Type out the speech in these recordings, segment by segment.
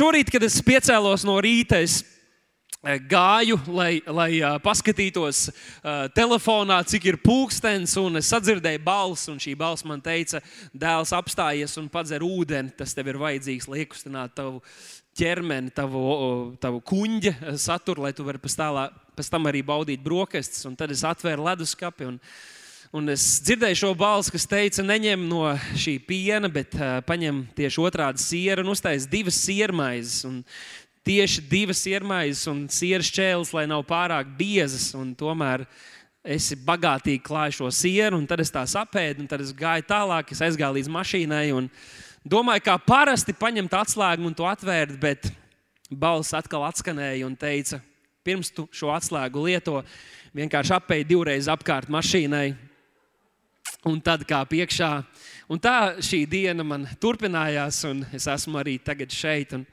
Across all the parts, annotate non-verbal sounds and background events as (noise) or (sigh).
šorīt, kad es piecēlos no rīta, es eh, gāju, lai, lai uh, paskatītos uh, telefonā, cik ir pulkstenis, un es sadzirdēju balsi, un šī balss man teica, dēls, apstājies un padzer ūdeni. Tas tev ir vajadzīgs, lai iekustināt tavu ķermeni, tavu, tavu kuģa saturu, lai tu varētu pēc, pēc tam arī baudīt brokastis. Un tad es atvēru leduskapi. Un, un es dzirdēju šo balsi, kas teica, neņem no šī piena, bet uh, paņem tieši otrādi sieru un uztais divas siermaizes. Un tieši divas siermaizes un sieras čēles, lai nav pārāk biezas. Tomēr es bagātīgi klāju šo sieru, un tad es tā sapēdu, un tad es gāju tālāk, es aizgāju līdz mašīnai. Un, domāju, kā parasti paņemt atslēgu un to atvērt, bet balss atkal atskanēja un teica, pirms tu šo atslēgu lieto, vienkārši apēji divreiz apkārt mašīnai. Un tad kā piekšā. Un tā šī diena man turpinājās, un es esmu arī tagad šeit. Un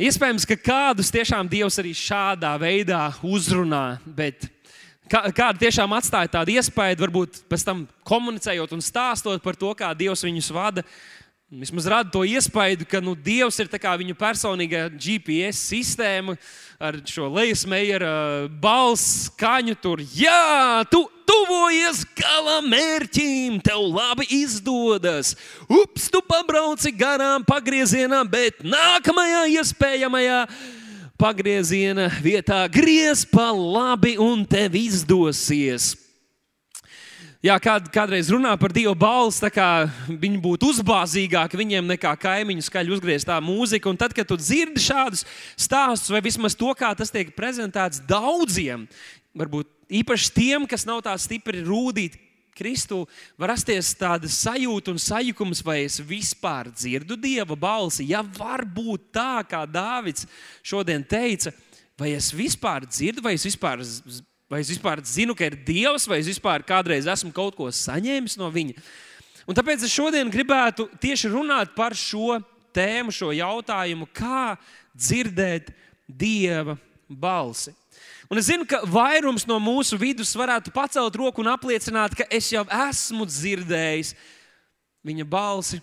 iespējams, ka kādus tiešām Dievs arī šādā veidā uzrunā, bet kāda tiešām atstāja tādu iespēju, varbūt pēc tam komunicējot un stāstot par to, kā Dievs viņus vada. Vismaz rada to iespēju, ka nu, Dievs ir viņa personīgā GPS sistēma ar šo lejasmēju, balss, skaņu tur. Jā, tu tuvojies gala mērķim, tev labi izdodas. Ups, tu pabrauci garām pagriezienā, bet nākamajā iespējamajā pagrieziena vietā griez pa labi un tev izdosies. Jā, kād, kādreiz runā par Dieva balsi, tā kā viņi būtu uzbāzīgāki viņiem nekā kaimiņu skaļi uzgrieztā mūzika. Un tad, kad tu dzirdi šādus stāstus, vai vismaz to, kā tas tiek prezentēts daudziem, varbūt īpaši tiem, kas nav tā stipri rūtīti Kristu, var rasties tāda sajūta un sajukums, vai es vispār dzirdu Dieva balsi. Ja var būt tā, kā Dāvids šodien teica, vai es vispār dzirdu, vai es vispār dzirdu Vai es vispār zinu, ka ir Dievs, vai es vispār kādreiz esmu kaut ko saņēmis no Viņa. Un tāpēc es šodien gribētu tieši runāt par šo tēmu, šo jautājumu, kā dzirdēt Dieva balsi. Un es zinu, ka vairums no mūsu vidus varētu pacelt roku un apliecināt, ka es jau esmu dzirdējis viņa balsi.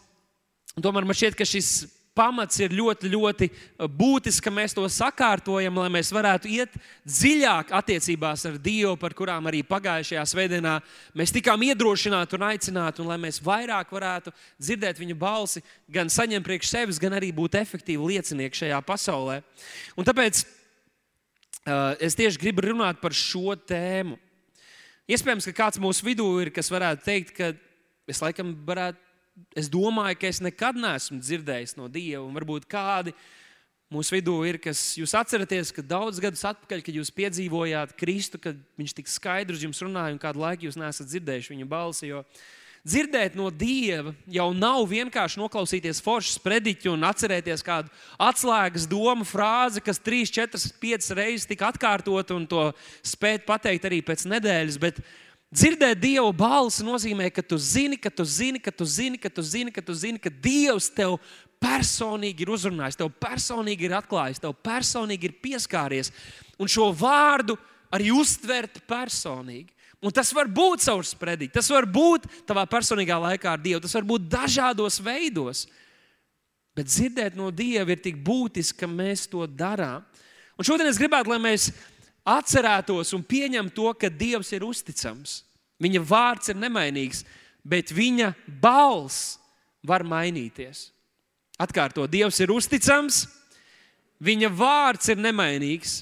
Un tomēr man šķiet, ka šis pamats ir ļoti, ļoti uh, būtisks, ka mēs to sakārtojam, lai mēs varētu iet dziļāk attiecībās ar Dievu, par kurām arī pagājušajā svētdienā mēs tikām iedrošināti un aicināti, un lai mēs vairāk varētu dzirdēt viņa balsi, gan saņemt priekš sevis, gan arī būt efektīvi liecinieki šajā pasaulē. Un tāpēc uh, es tieši gribu runāt par šo tēmu. Iespējams, ka kāds mūsu vidū ir, kas varētu teikt, ka es laikam varētu es domāju, ka es nekad neesmu dzirdējis no Dieva. Varbūt kādi mūsu vidū ir, kas jūs atceraties, ka daudz gadus atpakaļ, kad jūs piedzīvojāt Kristu, kad viņš tik skaidri uz jums runāja, un kādu laiku jūs nesat dzirdējuši viņa balsi. Jo dzirdēt no Dieva jau nav vienkārši noklausīties foršas prediķu un atcerēties kādu atslēgas domu frāzi, kas 3, 4, 5 reizes tika atkārtot un to spēt pateikt arī pēc nedēļas. Bet Dzirdēt Dieva balsi nozīmē, ka tu zini, ka tu zini, ka tu zini, ka tu zini, ka, tu zini, ka Dievs tev personīgi ir uzrunājis, tev personīgi ir atklājis, tev personīgi ir pieskāries. Un šo vārdu arī uztvert personīgi. Un tas var būt caur sprediķi, tas var būt tavā personīgā laikā ar Dievu, tas var būt dažādos veidos. Bet dzirdēt no Dieva ir tik būtiski, ka mēs to darām. Un šodien es gribētu, lai mēs atcerētos un pieņemtu to, ka Dievs ir uzticams. Viņa vārds ir nemainīgs, bet viņa balss var mainīties. Atkārto, Dievs ir uzticams, viņa vārds ir nemainīgs,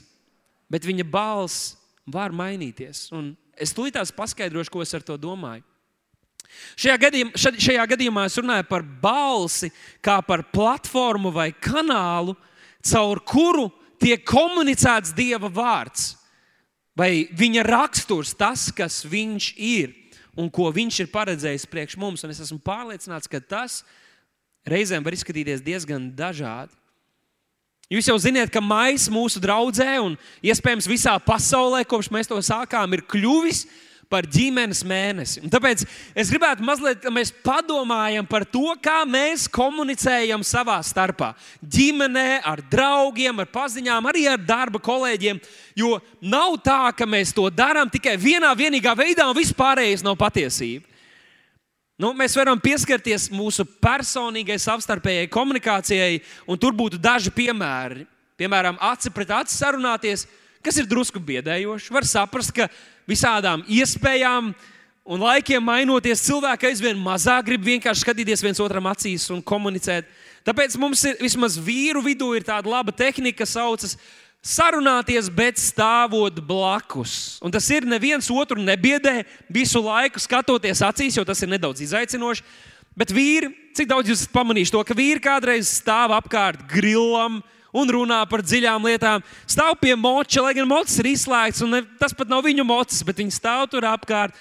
bet viņa balss var mainīties. Un es tūlītās paskaidrošu, ko es ar to domāju. Šajā gadījumā, šajā gadījumā es runāju par balsi, kā par platformu vai kanālu, caur kuru tiek komunicēts Dieva vārds, vai viņa raksturs, tas, kas viņš ir un ko viņš ir paredzējis priekš mums. Un es esmu pārliecināts, ka tas reizēm var izskatīties diezgan dažādi. Jūs jau zināt, ka maijs mūsu draudzē un iespējams visā pasaulē, kopš mēs to sākām, ir kļuvis par par ģimenes mēnesi. Un tāpēc es gribētu mazliet, lai mēs padomājam par to, kā mēs komunicējam savā starpā. Ģimenē, ar draugiem, ar paziņām, arī ar darba kolēģiem. Jo nav tā, ka mēs to darām tikai vienā vienīgā veidā, un viss pārējais nav patiesība. Nu, mēs varam pieskarties mūsu personīgai savstarpējai komunikācijai, un tur būtu daži piemēri. Piemēram, aci pret aci sarunāties, kas ir drusku biedējoši. Var saprast, ka visādām iespējām un laikiem mainoties, cilvēki aizvien mazāk grib vienkārši skatīties viens otram acīs un komunicēt. Tāpēc mums ir vismaz vīru vidū ir tāda laba tehnika, kas saucas sarunāties, bet stāvot blakus. Un tas ir neviens otru nebiedē visu laiku skatoties acīs, jo tas ir nedaudz izaicinoši. Bet vīri, cik daudz jūs pamanīsiet to, ka vīri kādreiz stāv apkārt grilam un runā par dziļām lietām, stāv pie moča, lai gan mocis ir izslēgts, un ne, tas pat nav viņu mocis, bet viņi stāv tur apkārt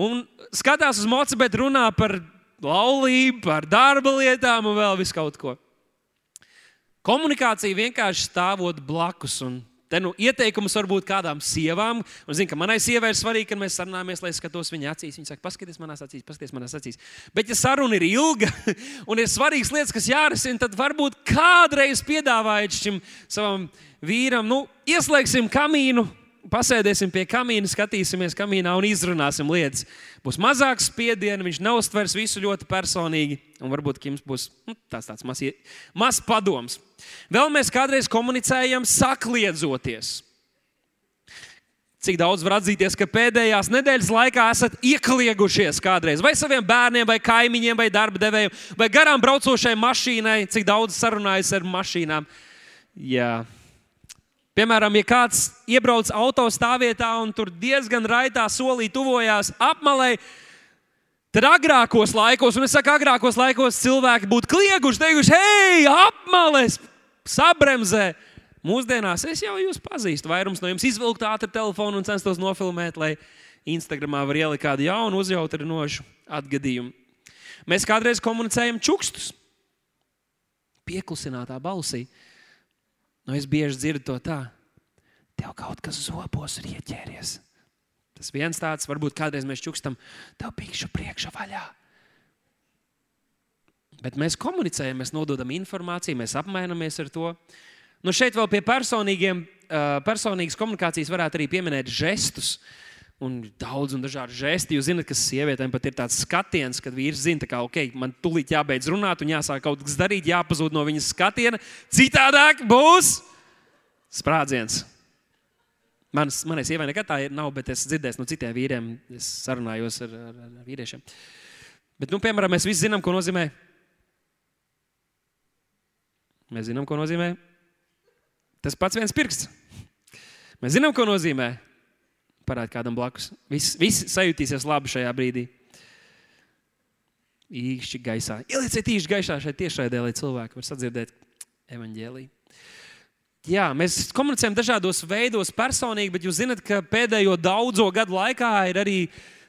un skatās uz moci, bet runā par laulību, par darba lietām un vēl visu kaut ko. Komunikācija vienkārši stāvot blakus. Un Te nu ieteikums varbūt kādām sievām. Un zinu, ka manai sievai ir svarīgi, ka mēs sarunājamies, lai skatos viņa acīs. Viņa saka, paskatieties manās acīs, paskatieties manās acīs. Bet, ja saruna ir ilga (laughs) un ir svarīgas lietas, kas jārisina, tad varbūt kādreiz piedāvājot šim savam vīram, nu, ieslēgsim kamīnu pasēdēsim pie kamīna, skatīsimies kamīnā un izrunāsim lietas. Būs mazāks spiediens, viņš neustvers visu ļoti personīgi, un varbūt Kims būs nu, tāds, tāds mazs maz padoms. Vēl mēs kādreiz komunicējam sakliedzoties. Cik daudz var atzīties, ka pēdējās nedēļas laikā esat iekliegušies kādreiz vai saviem bērniem, vai kaimiņiem, vai darba devējiem, vai garām braucošai mašīnai, cik daudz sarunājas ar mašīnām. Jā. Piemēram, ja kāds iebrauc autostāvvietā un tur diezgan raitā solī tuvojās apmalai, tad agrākos laikos, un es saku, agrākos laikos cilvēki būtu klieguši, teikuši, hei, apmales, sabremzē. Mūsdienās es jau jūs pazīstu. Vairums no jums izvilkt ātri telefonu un censtos nofilmēt, lai Instagramā var ielikt kādu jaunu, uzjautrinošu atgadījumu. Mēs kādreiz komunicējam čukstus, pieklusinātā balsī. Nu, es bieži dzirdu to tā, tev kaut kas zobos ir ieķēries. Tas viens tāds, varbūt kādreiz mēs čukstam, tev pīkšu priekšā vaļā. Bet mēs komunicējam, mēs nododam informāciju, mēs apmainamies ar to. Nu, šeit vēl pie personīgiem, personīgas komunikācijas varētu arī pieminēt žestus. Un daudz un dažādi žesti. Jūs zināt, ka sievietēm pat ir tāds skatiens, kad vīrs zina, ka okay, man tūlīt jābeidz runāt un jāsāk kaut kas darīt, jāpazūd no viņas skatiena. Citādāk būs sprādziens. Manas, manai sievai nekad tā nav, bet es dzirdēju no citiem vīriem, es sarunājos ar, ar, ar vīriešiem. Bet, nu, piemēram, mēs visi zinām, ko nozīmē. Mēs zinām, ko nozīmē. Tas pats viens pirksts. Mēs zinām, ko nozīmē. Parādīt kādam blakus. Visi, visi sajūtīsies labi šajā brīdī. Īkšķi gaisā. Ielieciet īkšķi gaisā šai tiešraidē, lai cilvēki var sadzirdēt evaņģēliju. Jā, mēs komunicējam dažādos veidos, personīgi, bet jūs zināt, ka pēdējo daudzo gadu laikā ir arī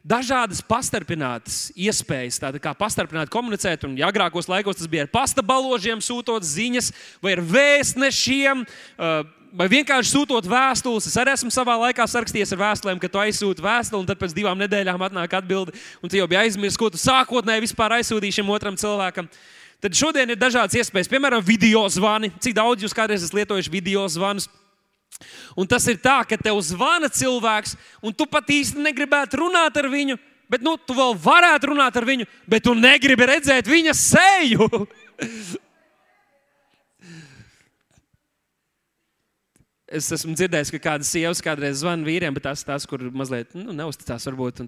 dažādas pastarpinātas iespējas, tāda kā pastarpināt komunicēt. Un, ja agrākos laikos tas bija ar pasta baložiem, sūtot ziņas, vai ar vēstnešiem, vai vienkārši sūtot vēstules. Es arī esmu savā laikā sarakstījies ar vēstulēm, ka tu aizsūti vēstuli, un tad pēc divām nedēļām atnāk atbildi, un tu jau biji aizmirsis, ko tu sākotnēji vispār aizsūtīji šim otram cilvēkam. Tad šodien ir dažādas iespējas, piemēram, video zvani. Cik daudz jūs kādreiz esat lietojuši video zvanus? Un tas ir tā, ka tev zvana cilvēks, un tu pat īsti negribētu runāt ar viņu, bet nu, tu vēl varētu runāt ar viņu, bet tu negribi redzēt viņa seju. (laughs) Es esmu dzirdējis, ka kādas sievas kādreiz zvana vīriem, bet tās, tās kur mazliet nu, neusticās, varbūt.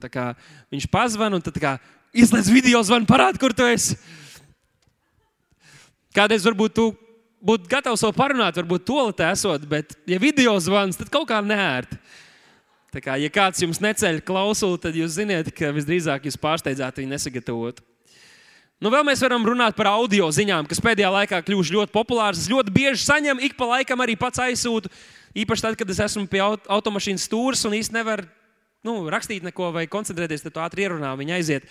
Viņš pazvan un tad izlaiž video zvanu, parāda, kur tu esi. Kādreiz varbūt tu būtu gatavs vēl parunāt, varbūt toaletē esot, bet, ja video zvans, tad kaut kā nērti. Tā kā, ja kāds jums neceļ klausuli, tad jūs zināt, ka visdrīzāk jūs pārsteidzāt viņu nesagatavot. Nu, vēl mēs varam runāt par audio ziņām, kas pēdējā laikā kļuvušas ļoti populāras. Es ļoti bieži saņemu, ik pa laikam arī pats aizsūtu. Īpaši tad, kad es esmu pie automašīnas stūres un īstenībā nevaru nu, rakstīt neko vai koncentrēties, tad ātri ierunā viņa aiziet.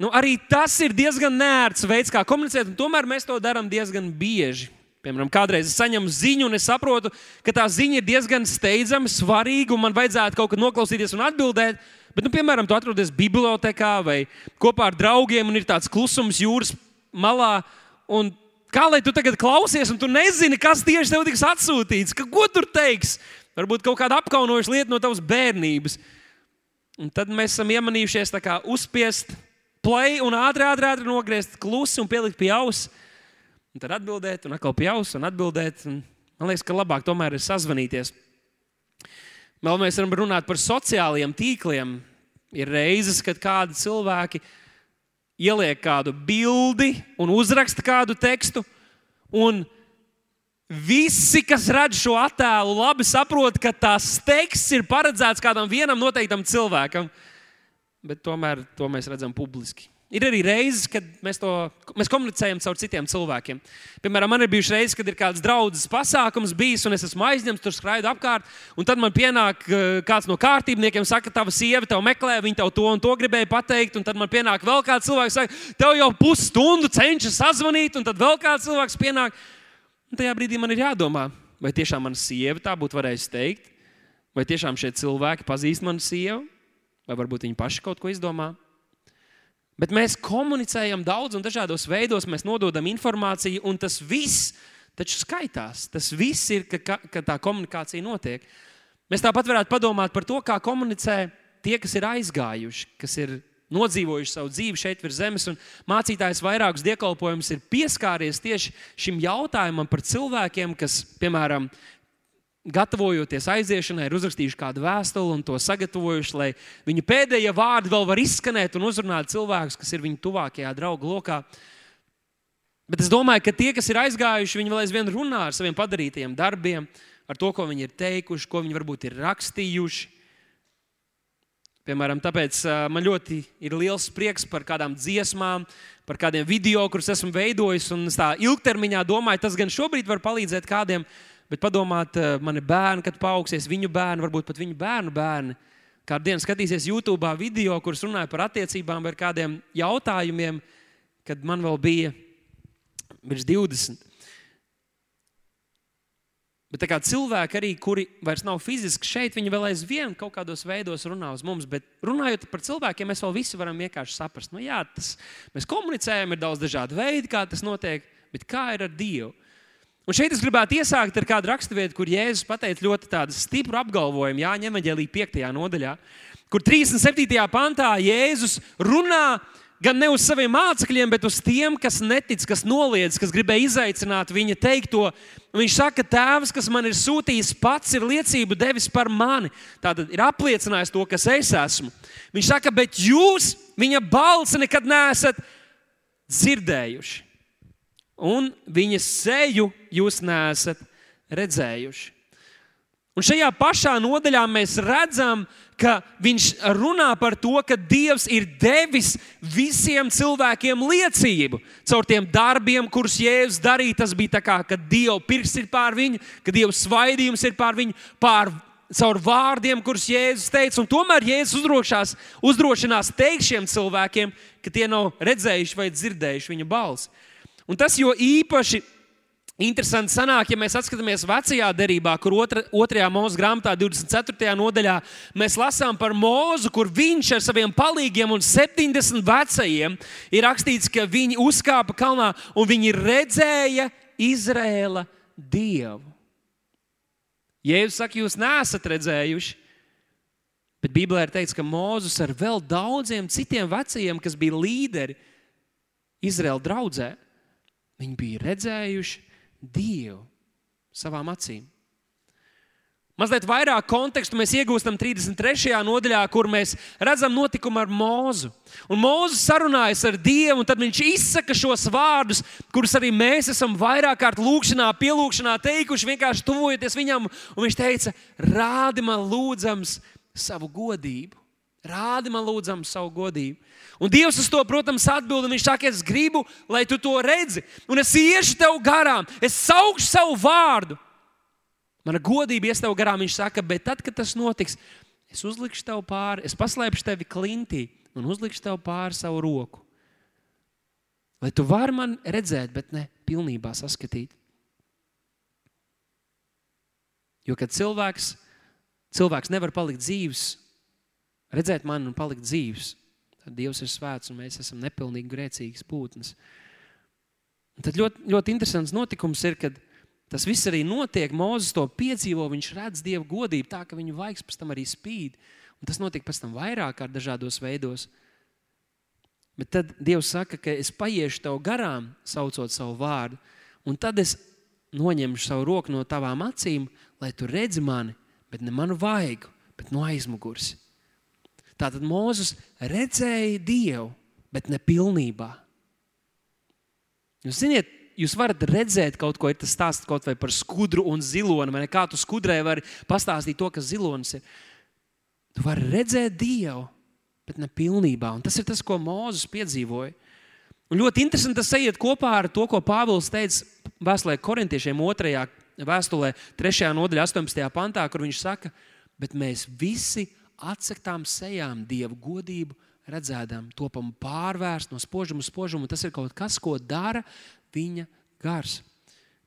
Nu, arī tas ir diezgan nērts veids, kā komunicēt, un tomēr mēs to darām diezgan bieži. Piemēram, kādreiz es saņemu ziņu, un es saprotu, ka tā ziņa ir diezgan steidzama, svarīga, un man vajadzētu kaut kad noklausīties un atbildēt. Bet, nu, piemēram, tu atrodies bibliotekā vai kopā ar draugiem, un ir tāds klusums jūras malā. Kā lai tu tagad klausies, un tu nezini, kas tieši tev tiks atsūtīts, ka, ko tur teiks? Varbūt kaut kāda apkaunojoša lieta no tavas bērnības. Un tad mēs esam iemanījušies uzspiest play un ātri, ātri, ātri nogriezt klusi un pielikt pie auss. Un tad atbildēt, un atkal pie auss un atbildēt. Un man liekas, ka labāk tomēr ir sazvanīties. Vēl mēs varam runāt par sociālajiem tīkliem. Ir reizes, kad kādi cilvēki ieliek kādu bildi un uzraksta kādu tekstu. Un visi, kas redz šo attēlu, labi saprot, ka tās teksts ir paredzēts kādam vienam noteiktam cilvēkam. Bet tomēr to mēs redzam publiski. Ir arī reizes, kad mēs to mēs komunicējam caur citiem cilvēkiem. Piemēram, man ir bijušas reizes, kad ir kāds draugs pasākums bijis, un es esmu aizņemts, tur skraidu apkārt. Un tad man pienāk eh, kāds no kārtībniekiem, saka, tava sieva tev meklē, viņa tev to un to gribēja pateikt. Un tad man pienāk vēl kāds cilvēks, saka, tev jau pusstundu cenšas sazvanīt, un tad vēl kāds cilvēks pienāk. Un tajā brīdī man ir jādomā, vai tiešām mana sieva tā būtu varējusi teikt, vai tiešām šie cilvēki pazīst manu sievu, vai varbūt viņi paši kaut ko izdomā. Bet mēs komunicējam daudz un dažādos veidos, mēs nododam informāciju, un tas viss taču skaitās. Tas viss ir, ka, ka tā komunikācija notiek. Mēs tāpat varētu padomāt par to, kā komunicē tie, kas ir aizgājuši, kas ir nodzīvojuši savu dzīvi šeit virs zemes. Mācītājs vairākus dievkalpojumus ir pieskāries tieši šim jautājumam par cilvēkiem, kas, piemēram, gatavojoties aiziešanai, ir uzrakstījuši kādu vēstuli un to sagatavojuši, lai viņu pēdējie vārdi vēl var izskanēt un uzrunāt cilvēkus, kas ir viņu tuvākajā draugu lokā. Bet es domāju, ka tie, kas ir aizgājuši, viņi vēl aizvien runā ar saviem padarītajiem darbiem, ar to, ko viņi ir teikuši, ko viņi varbūt ir rakstījuši. Piemēram, tāpēc man ļoti ir liels prieks par kādām dziesmām, par kādiem video, kurus esmu veidojis. Un es tā ilgtermiņā domāju, tas gan šobrīd var palīdzēt kādiem, Bet padomāt, eh, mani bērni, kad paaugsies, viņu bērni, varbūt pat viņu bērnu bērni. Kādu dienu skatīsies YouTube video, kurus runāja par attiecībām, ar kādiem jautājumiem, kad man vēl bija virs 20. Bet kā cilvēki, arī, kuri vairs nav fiziski šeit, viņi vēl aizvien kaut kādos veidos runā uz mums. Bet runājot par cilvēkiem, mēs vēl visi varam vienkārši saprast, nu jā, tas, mēs komunicējam, ir daudz dažādu veidu, kā tas notiek, bet kā ir ar Dievu? Un šeit es gribētu iesākt ar kādu raksturvietu, kur Jēzus pateica ļoti stipru apgalvojumu Jāņa Evanģēlī 5. nodaļā, kur 37. pantā Jēzus runā gan ne uz saviem mācekļiem, bet uz tiem, kas netic, kas noliedz, kas gribēja izaicināt viņa teikto. Viņš saka, Tēvs, kas man ir sūtījis, pats ir liecību devis par mani. Tātad ir apliecinājis to, kas es esmu. Viņš saka, bet jūs viņa balsi nekad neesat dzirdējuši un viņa seju jūs neesat redzējuši. Un šajā pašā nodaļā mēs redzam, ka viņš runā par to, ka Dievs ir devis visiem cilvēkiem liecību. Caur tiem darbiem, kurus Jēzus darīja, tas bija tā kā, ka Dieva pirksts ir pār viņu, ka Dieva svaidījums ir pār viņu, pār caur vārdiem, kurus Jēzus teica. Un tomēr Jēzus uzdrošinās, uzdrošinās teikt šiem cilvēkiem, ka tie nav redzējuši vai dzirdējuši viņa balsi. Un tas jo īpaši Interesanti sanāk, ja mēs skatāmies vecajā derībā, kur otra, otrajā mūža grāmatā, 24. nodaļā, mēs lasām par mūzu, kur viņš ar saviem palīgiem un 70 vecajiem ir rakstīts, ka viņi uzkāpa kalnā un viņi redzēja Izrēla dievu. Jēzus saka, jūs neesat redzējuši, bet Bībelē ir teikts, ka Mūzes ar vēl daudziem citiem vecajiem, kas bija līderi Izraēla draudzē, Viņi bija redzējuši Dievu savām acīm. Mazliet vairāk kontekstu mēs iegūstam 33. nodaļā, kur mēs redzam notikumu ar Mūzu. Un Mūzis sarunājas ar Dievu, un tad viņš izsaka šos vārdus, kurus arī mēs esam vairāk kārt lūgšanā, pielūgšanā teikuši, vienkārši tuvojoties viņam. Un viņš teica, rādi man lūdzams savu godību. Rādi man lūdzam savu godību. Un Dievs uz to, protams, atbild. Viņš saka, es gribu, lai tu to redzi. Un es iešu tev garām, es saukšu savu vārdu. Mana godība ies tev garām. Viņš saka, bet tad, kad tas notiks, es uzlikšu tev pāri, es paslēpšu tevi klintī un uzlikšu tev pāri savu roku. Lai tu vari man redzēt, bet ne pilnībā saskatīt. Jo kad cilvēks, cilvēks nevar palikt dzīves, redzēt mani un palikt dzīves. Tad Dievs ir svēts un mēs esam nepilnīgi grēcīgas būtnes. Un tad ļoti, ļoti interesants notikums ir, kad tas viss arī notiek. Mozus to piedzīvo, viņš redz Dieva godību tā, ka viņa vaigs pēc tam arī spīd. Un tas notiek pēc tam vairāk kārt dažādos veidos. Bet tad Dievs saka, ka es paiešu tev garām, saucot savu vārdu, un tad es noņemšu savu roku no tavām acīm, lai tu redzi mani, bet ne manu vaigu, bet no aizmugures. Tātad Mozus redzēja Dievu, bet ne pilnībā. Jūs ziniet, jūs varat redzēt kaut ko, ir tas stāsts kaut vai par skudru un ziloni, vai? Kā tu skudrē vari pastāstīt to, kas zilonis ir. Tu vari redzēt Dievu, bet ne pilnībā. Un tas ir tas, ko Mozus piedzīvoja. Un ļoti interesanti tas iet kopā ar to, ko Pāvils teica vēstulē korintiešiem 2. vēstulē, 3. nodaļā, 18. pantā, kur viņš saka, bet mēs visi atsaktām sejām Dievu godību, redzēdām, topam pārvērst no spožuma uz spožumu. Tas ir kaut kas, ko dara viņa gars.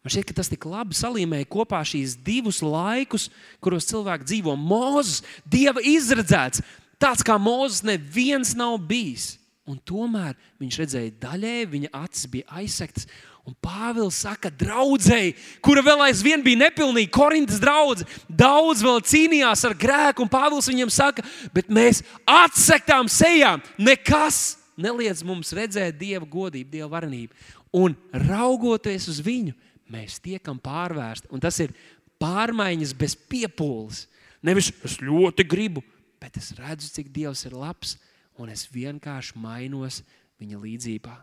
Man šķiet, ka tas tik labi salīmēja kopā šīs divus laikus, kuros cilvēki dzīvo. Mozus, Dieva izredzēts, Tāds kā Mozus neviens nav bijis. Un tomēr viņš redzēja daļēji, viņa acis bija aizsektas. Un Pāvils saka, draudzēji, kura vēl aizvien bija nepilnīga, Korintas draudzene, daudz vēl cīnījās ar grēku. Un Pāvils viņam saka, bet mēs atsektām sejām, nekas neliedz mums redzēt Dieva godību, Dieva varenību. Un raugoties uz viņu, mēs tiekam pārvērsti. Un tas ir pārmaiņas bez piepūles. Nevis es ļoti gribu, bet es redzu, cik Dievs ir labs, un es vienkārši mainos viņa līdzjūtībā.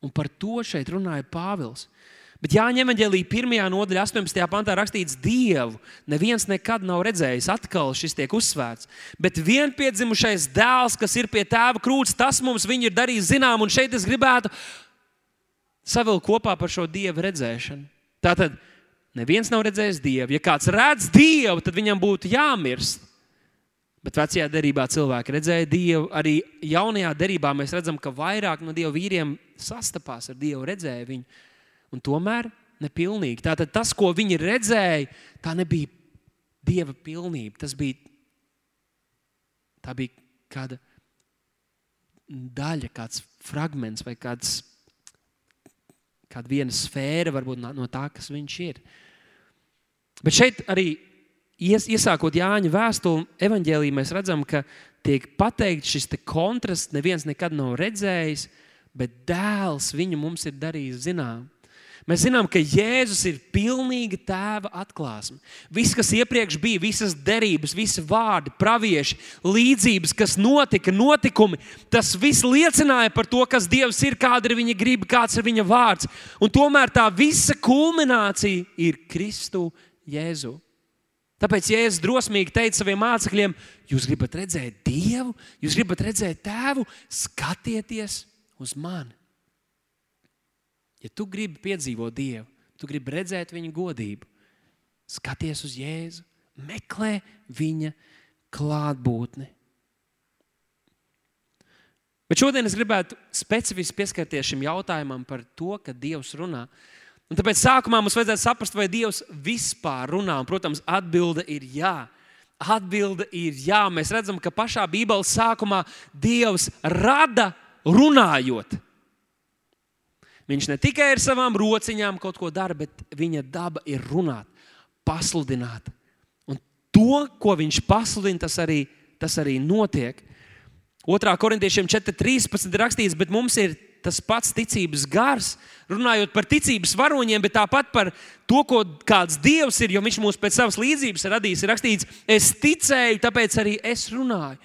Un par to šeit runāja Pāvils. Bet Jāņem Evangelija 1. nodaļā, 18. pantā rakstīts, Dievu neviens nekad nav redzējis. Atkal šis tiek uzsvērts. Bet vienpiedzimušais dēls, kas ir pie tēva krūts, tas mums ir darījis zinām. Un šeit es gribētu savilkt kopā par šo dievu redzēšanu. Tātad neviens nav redzējis dievu. Ja kāds redz dievu, tad viņam būtu jāmirst. Bet vecajā derībā cilvēki redzēja Dievu. Arī jaunajā derībā mēs redzam, ka vairāk no Dieva vīriem sastapās ar Dievu, redzēja viņu. Un tomēr nepilnīgi. Tātad tas, ko viņi redzēja, tā nebija Dieva pilnība. Tas bija, tā bija kāda daļa, kāds fragments vai kāds, kāda viena sfēra varbūt no tā, kas viņš ir. Bet šeit arī ies, iesākot Jāņa vēstuli, evanģēlī mēs redzam, ka tiek pateikts šis kontrasts, neviens nekad nav redzējis, bet dēls viņu mums ir darījis zinām. Mēs zinām, ka Jēzus ir pilnīga tēva atklāsme. Viss, kas iepriekš bija, visas derības, visi vārdi, pravieši, līdzības, kas notika, notikumi, tas viss liecināja par to, kas Dievs ir, kāda ir viņa griba, kāds ir viņa vārds. Un tomēr tā visa kulminācija ir Kristu Jēzu. Tāpēc Jēzus drosmīgi teica saviem mācekļiem, jūs gribat redzēt Dievu, jūs gribat redzēt Tēvu, skatieties uz mani. Ja tu gribi piedzīvot Dievu, tu gribi redzēt viņa godību, skaties uz Jēzu, meklē viņa klātbūtni. Bet šodien es gribētu specifiski pieskarties šim jautājumam par to, ka Dievs runā. Un tāpēc sākumā mums vajadzētu saprast, vai Dievs vispār runā. Un, protams, atbilde ir jā. Atbilde ir jā. Mēs redzam, ka pašā Bībeles sākumā Dievs rada runājot. Viņš ne tikai ar savām rociņām kaut ko dara, bet viņa daba ir runāt, pasludināt. Un to, ko viņš pasludina, tas arī, tas arī notiek. 2. korintiešiem 4.13 rakstīts, bet mums ir tas pats ticības gars, runājot par ticības varoņiem, bet tāpat par to, ko kāds dievs ir, jo viņš mūs pēc savas līdzības ir radījis. Ir rakstīts, es ticēju, tāpēc arī es runāju.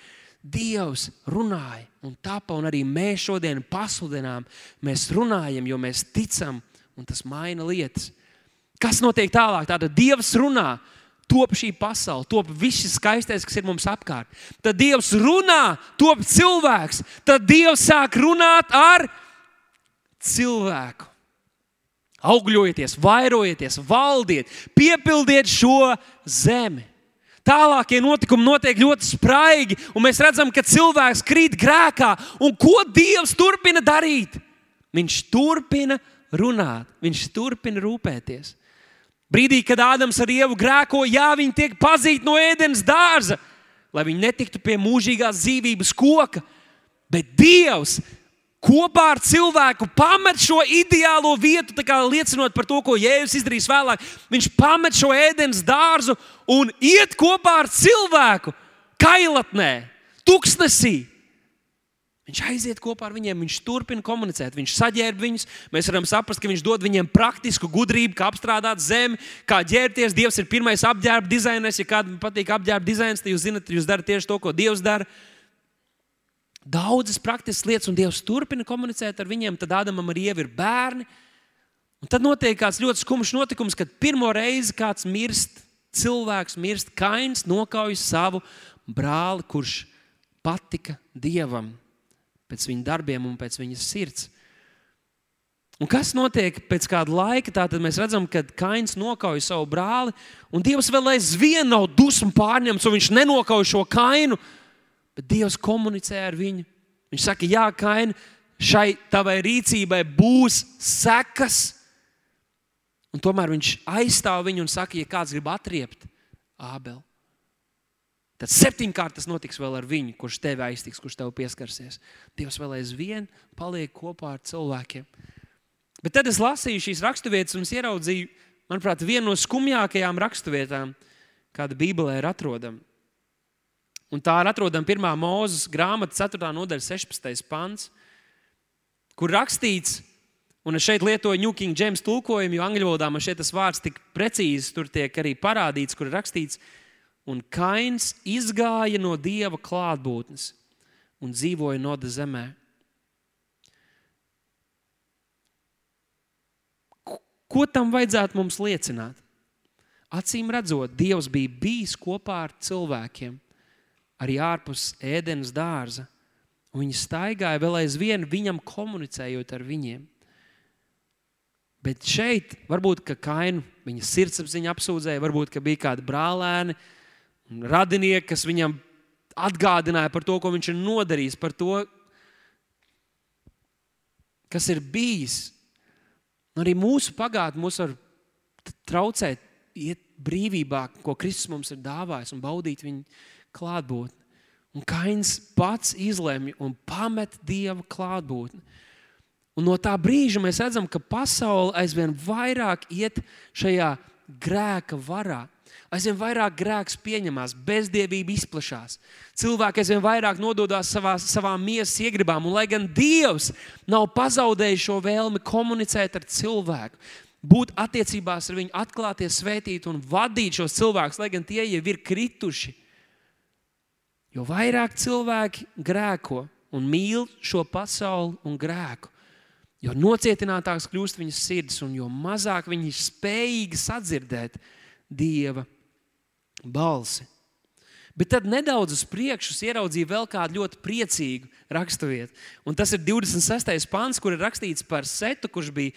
Dievs runāja un tapa, un arī mēs šodien pasludinām. Mēs runājam, jo mēs ticam, un tas maina lietas. Kas notiek tālāk? Tātad Dievs runā top šī pasaule, top viss šis skaistais, kas ir mums apkārt. Tad Dievs runā, top cilvēks. Tad Dievs sāk runāt ar cilvēku. Augļojieties, vairojieties, valdiet, piepildiet šo zemi. Tālākie notikumi notiek ļoti spraigi, un mēs redzam, ka cilvēks krīt grēkā. Un ko Dievs turpina darīt? Viņš turpina runāt, viņš turpina rūpēties. Brīdī, kad Ādams ar Ievu grēko, jā, viņi tiek pazīti no ēdienas dārza, lai viņi netiktu pie mūžīgās dzīvības koka. Bet Dievs kopā ar cilvēku pamet šo ideālo vietu, liecinot par to, ko Jēzus izdarīs vēlāk. Viņš pamet šo ēdienas dārzu un iet kopā ar cilvēku kailatnē, tuksnesī. Viņš aiziet kopā ar viņiem, viņš turpina komunicēt, viņš saģērb viņus. Mēs varam saprast, ka viņš dod viņiem praktisku gudrību, kā apstrādāt zemi, kā ģērbties. Dievs ir pirmais apģērba dizainers. Ja kādam patīk apģērba dizains, tad jūs zinat, jūs darat tieši to, ko Dievs dara. Daudzas praktiskas lietas, un Dievs turpina komunicēt ar viņiem. Tad Ādamam arī ir bērni. Un tad notiek kāds ļoti skumjš notikums, kad pirmo reizi kāds mirst, cilvēks mirst, kains nokauj savu brāli, kurš patika Dievam pēc viņa darbiem un pēc viņas sirds. Un kas notiek pēc kāda laika? Tad mēs redzam, ka Kains nokauj savu brāli, un Dievs vēl aizvien nav dusmu pārņemts, un viņš nenokauj šo kainu, bet Dievs komunicē ar viņu. Viņš saka, Jā, Kaini, šai tavai rīcībai būs sekas. Un tomēr viņš aizstāv viņu un saka, ja kāds grib atriept Ābeli, Tad septiņkārt tas notiks vēl ar viņu, kurš tevi aiztiks, kurš tev pieskarsies. Dievs vēl aizvien paliek kopā ar cilvēkiem. Bet tad es lasīju šīs raksturvietas un ieraudzīju, manuprāt, vienu no skumjākajām raksturvietām, kāda Bībelē ir atrodama. Un tā ir atrodama 1. mūzes grāmata, 4. nodaļa, 16. pants, kur rakstīts, un es šeit lietoju New King James tulkojumu, jo angļu valodā man šeit tas vārds tik precīzi tur tiek arī parādīts, kur rakstīts, Un Kains izgāja no dieva klātbūtnes un dzīvoja Noda zemē. Ko tam vajadzētu mums liecināt? Acīm redzot, Dievs bija bijis kopā ar cilvēkiem, arī ārpus ēdienas dārza. Viņi staigāja vēl aizvien viņam komunicējot ar viņiem. Bet šeit varbūt kainu viņa sirdsapziņa apsūdzēja, varbūt bija kādi brālēni, radinieki, kas viņam atgādināja par to, ko viņš ir nodarījis, par to, kas ir bijis. Arī mūsu pagātne mūs var traucēt, iet brīvībā, ko Kristus mums ir dāvājis, un baudīt viņa klātbūtni. Un Kains pats izlemj un pamet dieva klātbūtni. Un no tā brīža mēs redzam, ka pasaule aizvien vairāk iet šajā grēka varā aizvien vairāk grēks pieņemās, bezdievība izplatās. Cilvēki aizvien vairāk nododas savā, savām miesas iegribām, un lai gan Dievs nav pazaudējis šo vēlmi komunicēt ar cilvēku, būt attiecībās ar viņu, atklāties, svētīt un vadīt šos cilvēkus, lai gan tie jau ir krituši. Jo vairāk cilvēki grēko un mīl šo pasauli un grēku, jo nocietinātāks kļūst viņas sirds, un jo mazāk viņi ir spējīgi sadzirdēt Dieva balsi. Bet tad nedaudz uz priekšu ieraudzīju vēl kādu ļoti priecīgu raksturvietu. Un tas ir 26. pāns, kur ir rakstīts par Setu, kurš bija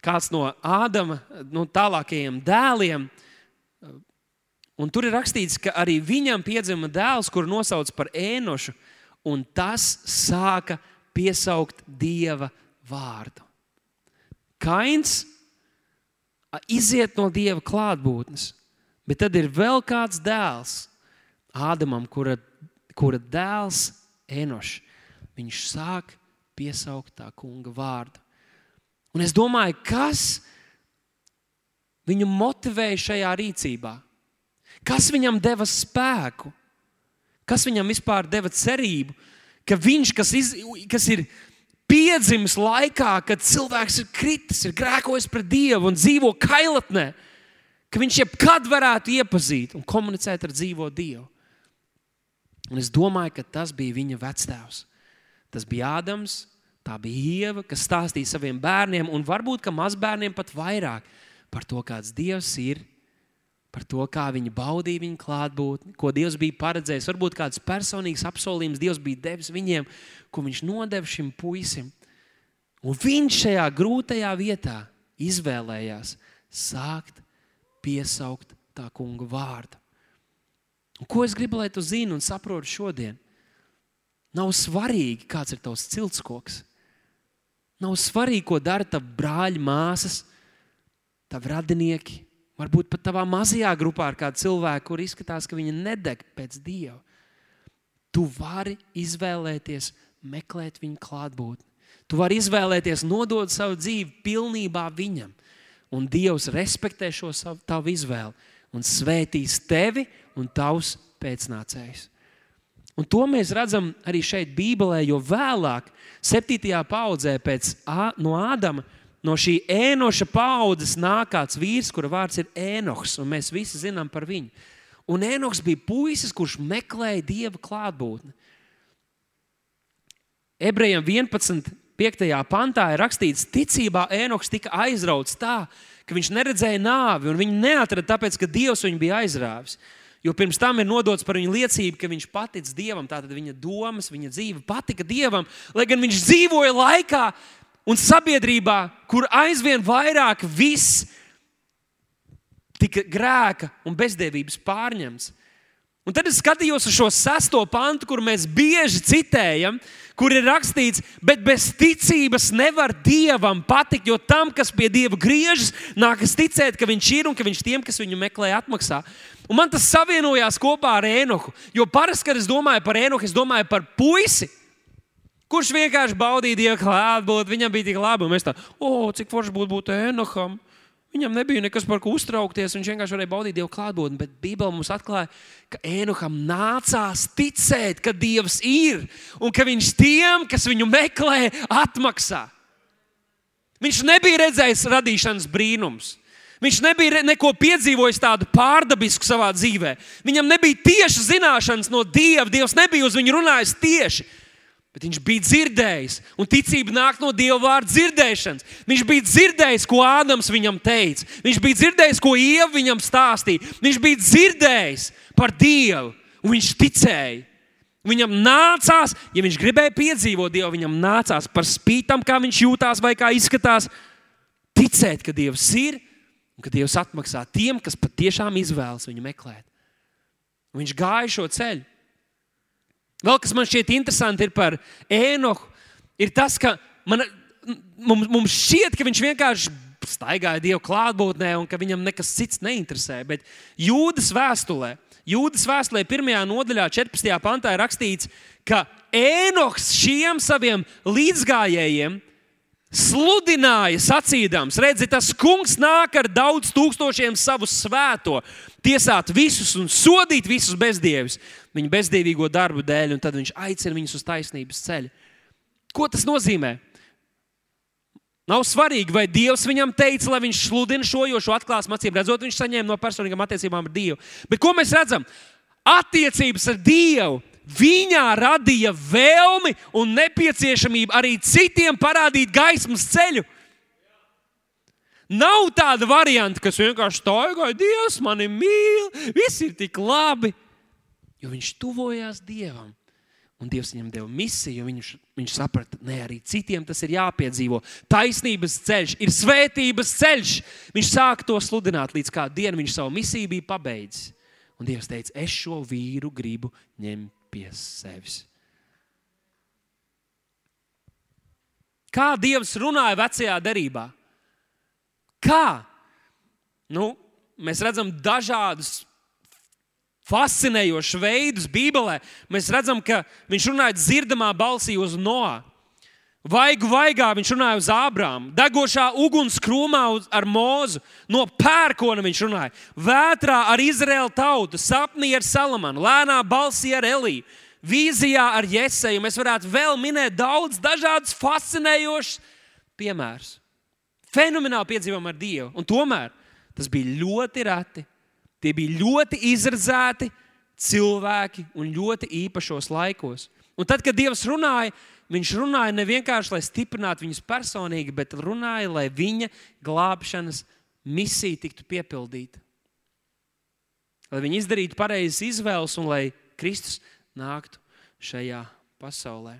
kāds no Ādama no tālākajiem dēliem. Un tur ir rakstīts, ka arī viņam piedzima dēls, kuru nosauc par Ēnošu, un tas sāka piesaukt dieva vārdu. Kains iziet no dieva klātbūtnes. Bet tad ir vēl kāds dēls, Ādamam, kura, kura dēls Enošs. Viņš sāk piesaukt tā kunga vārdu. Un es domāju, kas viņu motivēja šajā rīcībā? Kas viņam deva spēku? Kas viņam vispār deva cerību, ka viņš, kas, iz, kas ir piedzimis laikā, kad cilvēks ir kritis, ir grēkojis pret Dievu un dzīvo kailatnē, ka viņš jebkad varētu iepazīt un komunicēt ar dzīvo Dievu. Un es domāju, ka tas bija viņa vectēvs. Tas bija Ādams, tā bija Ieva, kas stāstīja saviem bērniem, un varbūt mazbērniem pat vairāk par to, kāds Dievs ir, par to, kā viņi baudīja viņa klātbūtni, ko Dievs bija paredzējis. Varbūt kāds personīgs apsolījums Dievs bija devis viņiem, ko viņš nodeva šim puisim. Un viņš šajā grūtajā vietā izvēlējās sākt piesaukt tā kunga vārdu. Un ko es gribu, lai tu zini un saproti šodien? Nav svarīgi, kāds ir tavs ciltskoks. Nav svarīgi, ko dara tavi brāļi, māsas, tavi radinieki. Varbūt pat tavā mazajā grupā ar kādu cilvēku, kur izskatās, ka viņi nedeg pēc dieva. Tu vari izvēlēties, meklēt viņa klātbūtni. Tu vari izvēlēties, nodot savu dzīvi pilnībā viņam. Un Dievs respektē šo savu, tavu izvēli un svētīs tevi un tavus pēcnācējus. Un to mēs redzam arī šeit, Bībelē, jo vēlāk, 7. paudzē pēc no Ādama, no šī ēnoša paudzes nāk kāds vīrs, kura vārds ir Ēnoks, un mēs visi zinām par viņu. Un Ēnoks bija puisis, kurš meklēja dieva klātbūtni. Ebrejiem 11. 5. pantā ir rakstīts, ticībā Ēnoks tika aizrauts tā, ka viņš neredzēja nāvi, un viņu neatrada tāpēc, ka Dievs viņu bija aizrāvis. Jo pirms tam ir nodots par viņu liecību, ka viņš patic Dievam. Tātad viņa domas, viņa dzīve patika Dievam, lai gan viņš dzīvoja laikā un sabiedrībā, kur aizvien vairāk viss tika grēka un bezdevības pārņemts. Un tad es skatījos uz šo sesto pantu, kur mēs bieži citējam, kur ir rakstīts, bet bez ticības nevar dievam patikt, jo tam, kas pie dieva griežas, nākas ticēt, ka viņš ir un ka viņš tiem, kas viņu meklē, atmaksā. Un man tas savienojās kopā ar Ēnoku. Jo parasti, kad es domāju par Ēnoku, es domāju par puisi. Kurš vienkārši baudīja dievu klātbūtni, viņam bija tik labi. Mēs tā, oh, cik forši būtu būt Ēnokam. Viņam nebija nekas par ko uztraukties. Viņš vienkārši varēja baudīt Dieva klātbūtni. Bet Bībele mums atklāja, ka Ēnuham nācās ticēt, ka Dievs ir un ka Viņš tiem, kas viņu meklē, atmaksā. Viņš nebija redzējis radīšanas brīnums. Viņš nebija neko piedzīvojis tādu pārdabisku savā dzīvē. Viņam nebija tieši zināšanas no Dieva. Dievs nebija uz viņu runājis tieši. Bet viņš bija dzirdējis, un ticība nāk no Dieva vārda dzirdēšanas. Viņš bija dzirdējis, ko Ādams viņam teica. Viņš bija dzirdējis, ko Ieva viņam stāstīja. Viņš bija dzirdējis par Dievu, un viņš ticēja. Viņam nācās, ja viņš gribēja piedzīvot Dievu, viņam nācās par spītam, kā viņš jūtās vai kā izskatās, ticēt, ka Dievs ir un ka Dievs atmaksā tiem, kas patiešām izvēlas viņu meklēt. Un viņš gāja šo ceļu. Vēl kas man šķiet interesanti par Ēnoku, ir tas, ka man, mums, mums šķiet, ka viņš vienkārši staigāja Dieva klātbūtnē un ka viņam nekas cits neinteresē. Bet Jūdas vēstulē, Jūdas vēstulē, pirmajā nodaļā, 14. pantā ir rakstīts, ka Ēnoks šiem saviem līdzgājējiem sludināja, sacīdams, redzi, tas kungs nāk ar daudz tūkstošiem savu svēto, tiesāt visus un sodīt visus bezdievis viņa bezdīvīgo darbu dēļ, un tad viņš aicina viņus uz taisnības ceļu. Ko tas nozīmē? Nav svarīgi, vai Dievs viņam teica, lai viņš sludina šo, jo šo atklāsmu acīm redzot, viņš saņēma no personīgām attiecībām ar Dievu. Bet ko mēs redzam? Attiecības ar Dievu viņā radīja vēlmi un nepieciešamību arī citiem parādīt gaismas ceļu. Nav tāda varianta, kas vienkārši staigāja, Dievs mani mīl, viss ir tik labi jo viņš tuvojās Dievam. Un Dievs viņam deva misiju, jo viņš, viņš saprata, ka arī citiem tas ir jāpiedzīvo. Taisnības ceļš ir svētības ceļš. Viņš sāka to sludināt, līdz kādā dienā viņš savu misiju bija pabeidzis. Un Dievs teica, es šo vīru gribu ņemt pie sevis. Kā Dievs runāja vecajā derībā? Kā? Nu, mēs redzam dažādus fascinējošus veidus Bībelē, mēs redzam, ka viņš runāja dzirdamā balsī uz Noā. Vaigu vaigā viņš runāja uz Ābrāmu, degošā ugunskrūmā ar mūzu, no pērkona viņš runāja, vētrā ar Izraēlu tautu, sapnī ar Salamanu, lēnā balsī ar Eliju, vīzijā ar Jēzeju. Mēs varētu vēl minēt daudz dažādus fascinējošus piemērus. Fenomenāli piedzīvojumi ar Dievu, un tomēr tas bija ļoti reti. Tie bija ļoti izradzēti cilvēki un ļoti īpašos laikos. Un tad, kad Dievs runāja, Viņš runāja ne vienkārši, lai stiprinātu viņus personīgi, bet runāja, lai viņa glābšanas misija tiktu piepildīta. Lai viņi izdarītu pareizas izvēles un lai Kristus nāktu šajā pasaulē.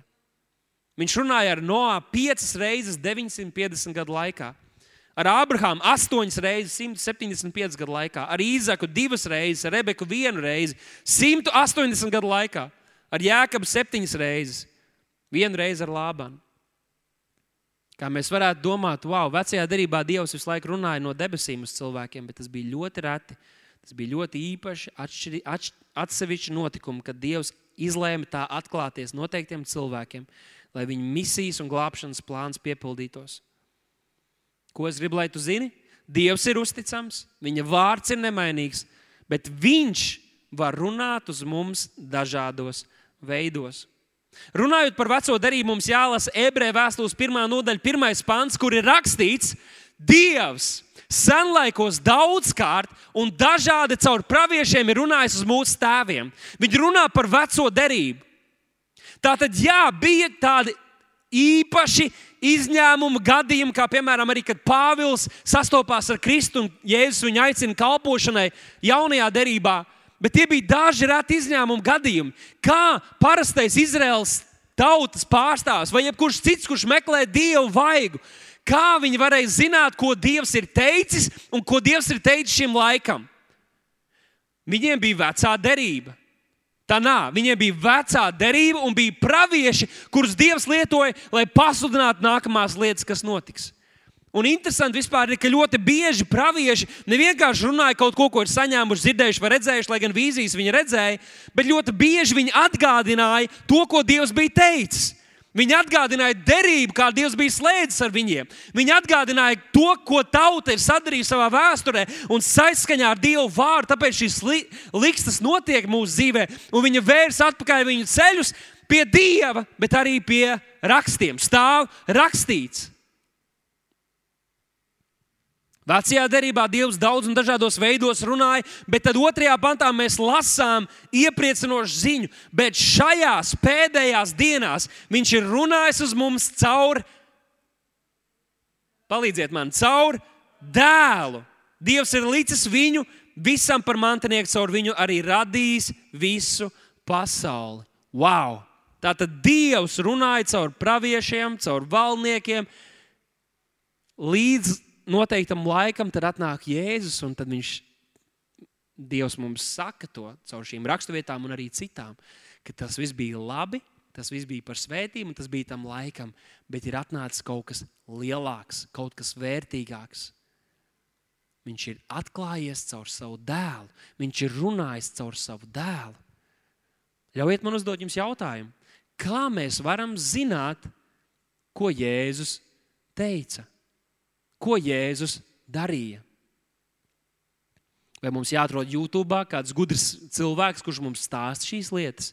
Viņš runāja ar Noā piecas reizes 950 gadu laikā ar Ābrahāmu astoņas reizes, 175 gadu laikā, ar Īzaku divas reizes, ar Rebeku vienu reizi, 180 gadu laikā, ar Jēkabu septiņas reizes, vienu reizi ar Lābanu. Kā mēs varētu domāt, wow, vecajā darbā Dievs visu laiku runāja no debesīm uz cilvēkiem, bet tas bija ļoti reti. Tas bija ļoti īpaši, atšķiri, atš, atsevišķi notikumi, kad Dievs izlēma tā atklāties noteiktiem cilvēkiem, lai viņu misijas un glābšanas plāns piepildītos. Ko es gribu, lai tu zini? Dievs ir uzticams, viņa vārds ir nemainīgs, bet viņš var runāt uz mums dažādos veidos. Runājot par veco derību, mums jālasa ebreju vēstules pirmā nodaļa, pirmais pants, kur ir rakstīts, Dievs senlaikos daudzkārt un dažādi caur praviešiem ir runājis uz mūsu tēviem. Viņi runā par veco derību. Tātad, jā, bija tādi īpaši izņēmumu gadījumi, kā piemēram arī, kad Pāvils sastopās ar Kristu un Jēzus viņu aicina kalpošanai jaunajā derībā. Bet tie bija daži reti izņēmumu gadījumi. Kā parastais Izraels tautas pārstāvs vai jebkurš cits, kurš meklē dievu vaigu, kā viņi varēja zināt, ko Dievs ir teicis un ko Dievs ir teicis šim laikam? Viņiem bija vecā derība. Tā nav. Viņiem bija vecā derība un bija pravieši, kurus Dievs lietoja, lai pasludinātu nākamās lietas, kas notiks. Un interesanti vispār ir, ka ļoti bieži pravieši nevienkārši runāja kaut ko, ko ir saņēmuši, dzirdējuši vai redzējuši, lai gan vīzijas viņi redzēja, bet ļoti bieži viņi atgādināja to, ko Dievs bija teicis. Viņi atgādināja derību, kā Dievs bija slēdzis ar viņiem. Viņi atgādināja to, ko tauta ir sadarījusi savā vēsturē un saskaņā ar Dievu vārdu. Tāpēc šīs li likstas notiek mūsu dzīvē, un viņa vērs atpakaļ viņu ceļus pie Dieva, bet arī pie rakstiem. Stāv rakstīts. Vecajā derībā Dievs daudz un dažādos veidos runāja, bet tad otrajā pantā mēs lasām iepriecinošu ziņu. Bet šajās pēdējās dienās Viņš ir runājis uz mums caur, palīdziet man, caur dēlu. Dievs ir licis viņu visam par mantinieku, caur viņu arī radījis visu pasauli. Wow! Tātad Dievs runāja caur praviešiem, caur valdniekiem līdz noteiktam laikam tad atnāk Jēzus, un tad viņš, Dievs mums saka to caur šīm raksturvietām un arī citām, ka tas viss bija labi, tas viss bija par svētību, tas bija tam laikam, bet ir atnācis kaut kas lielāks, kaut kas vērtīgāks. Viņš ir atklājies caur savu dēlu, viņš ir runājis caur savu dēlu. Ļaujiet man uzdot jums jautājumu, kā mēs varam zināt, ko Jēzus teica? Ko Jēzus darīja? Vai mums jāatrod YouTube kāds gudrs cilvēks, kurš mums stāsta šīs lietas?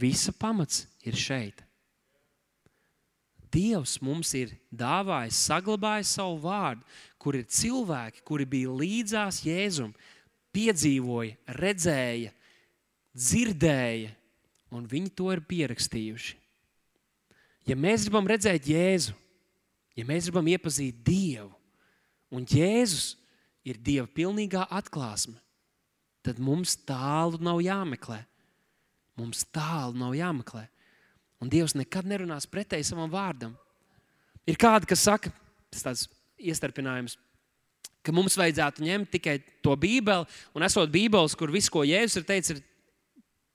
Visa pamats ir šeit. Dievs mums ir dāvājis, saglabājis savu vārdu, kur ir cilvēki, kuri bija līdzās Jēzum, piedzīvoja, redzēja, dzirdēja, un viņi to ir pierakstījuši. Ja mēs gribam redzēt Jēzu, Ja mēs gribam iepazīt Dievu, un Jēzus ir Dieva pilnīgā atklāsme, tad mums tālu nav jāmeklē. Mums tālu nav jāmeklē. Un Dievs nekad nerunās pretēji savam vārdam. Ir kādi, kas saka, tas tāds iestarpinājums, ka mums vajadzētu ņemt tikai to Bībeli, un esot Bībeles, kur viss, ko Jēzus ir teicis, ir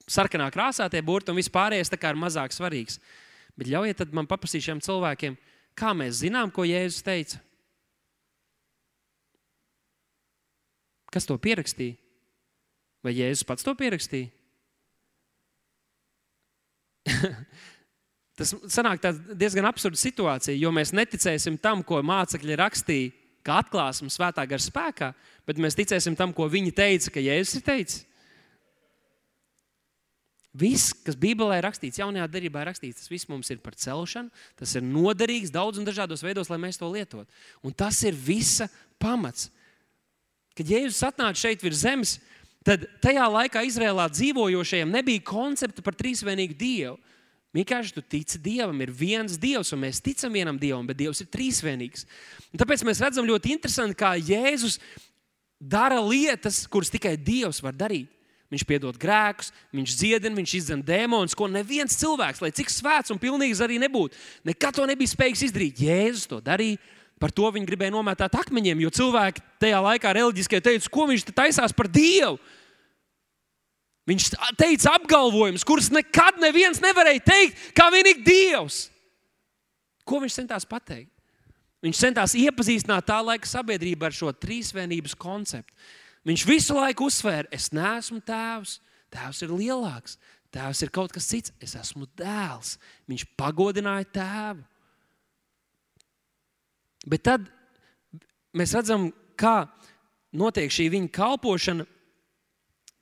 sarkanā krāsā, tie burti, un viss pārējais ir mazāk svarīgs. Bet ļaujiet man paprasīt šiem cilvēkiem, Kā mēs zinām, ko Jēzus teica? Kas to pierakstīja? Vai Jēzus pats to pierakstīja? (laughs) Tas sanāk diezgan absurda situācija, jo mēs neticēsim tam, ko mācekļi rakstīja, kā atklāsmes svētā gara spēkā, bet mēs ticēsim tam, ko viņi teica, ka Jēzus ir teicis. Viss, kas Bībelē ir rakstīts, jaunajā darbā ir rakstīts, tas viss mums ir par celšanu, tas ir noderīgs daudz un dažādos veidos, lai mēs to lietotu. Un tas ir visa pamats. Kad Jēzus atnāca šeit virs zemes, tad tajā laikā Izrēlā dzīvojošajiem nebija koncepta par trīsvienīgu Dievu. Vienkārši tu tici Dievam, ir viens Dievs, un mēs ticam vienam Dievam, bet Dievs ir trīsvienīgs. Un tāpēc mēs redzam ļoti interesanti, kā Jēzus dara lietas, kuras tikai Dievs var darīt. Viņš piedod grēkus, viņš dziedina, viņš izdzen dēmonus, ko neviens cilvēks, lai cik svēts un pilnīgs arī nebūtu, nekad to nebija spējīgs izdarīt. Jēzus to darīja. Par to viņi gribēja nometāt akmeņiem, jo cilvēki tajā laikā reliģiskie teica, ko viņš taisās par Dievu. Viņš teica apgalvojumus, kurus nekad neviens nevarēja teikt, kā vienīgi Dievs. Ko viņš centās pateikt? Viņš centās iepazīstināt tā laika sabiedrību ar šo trīsvienības konceptu. Viņš visu laiku uzsvēra, es neesmu tēvs, tēvs ir lielāks, tēvs ir kaut kas cits, es esmu dēls. Viņš pagodināja tēvu. Bet tad mēs redzam, kā notiek šī viņa kalpošana.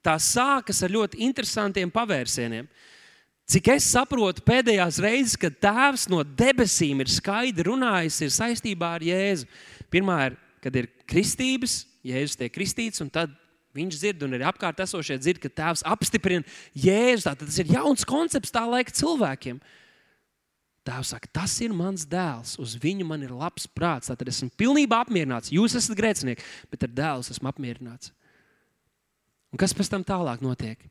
tā sākas ar ļoti interesantiem pavērsieniem. Cik es saprotu, pēdējās reizes, kad Tēvs no debesīm ir skaidri runājis, ir saistībā ar Jēzu. Pirmā ir, kad ir kristības, Jēzus tiek kristīts, un tad viņš dzird, un arī apkārt esošie dzird, ka Tēvs apstiprina Jēzu. Tātad tas ir jauns koncepts tā laika cilvēkiem. Tēvs saka, tas ir mans dēls, uz viņu man ir labs prāts. Tad esmu pilnībā apmierināts. Jūs esat grēcinieki, bet ar dēlu esmu apmierināts. Un kas pēc tam tālāk notiek?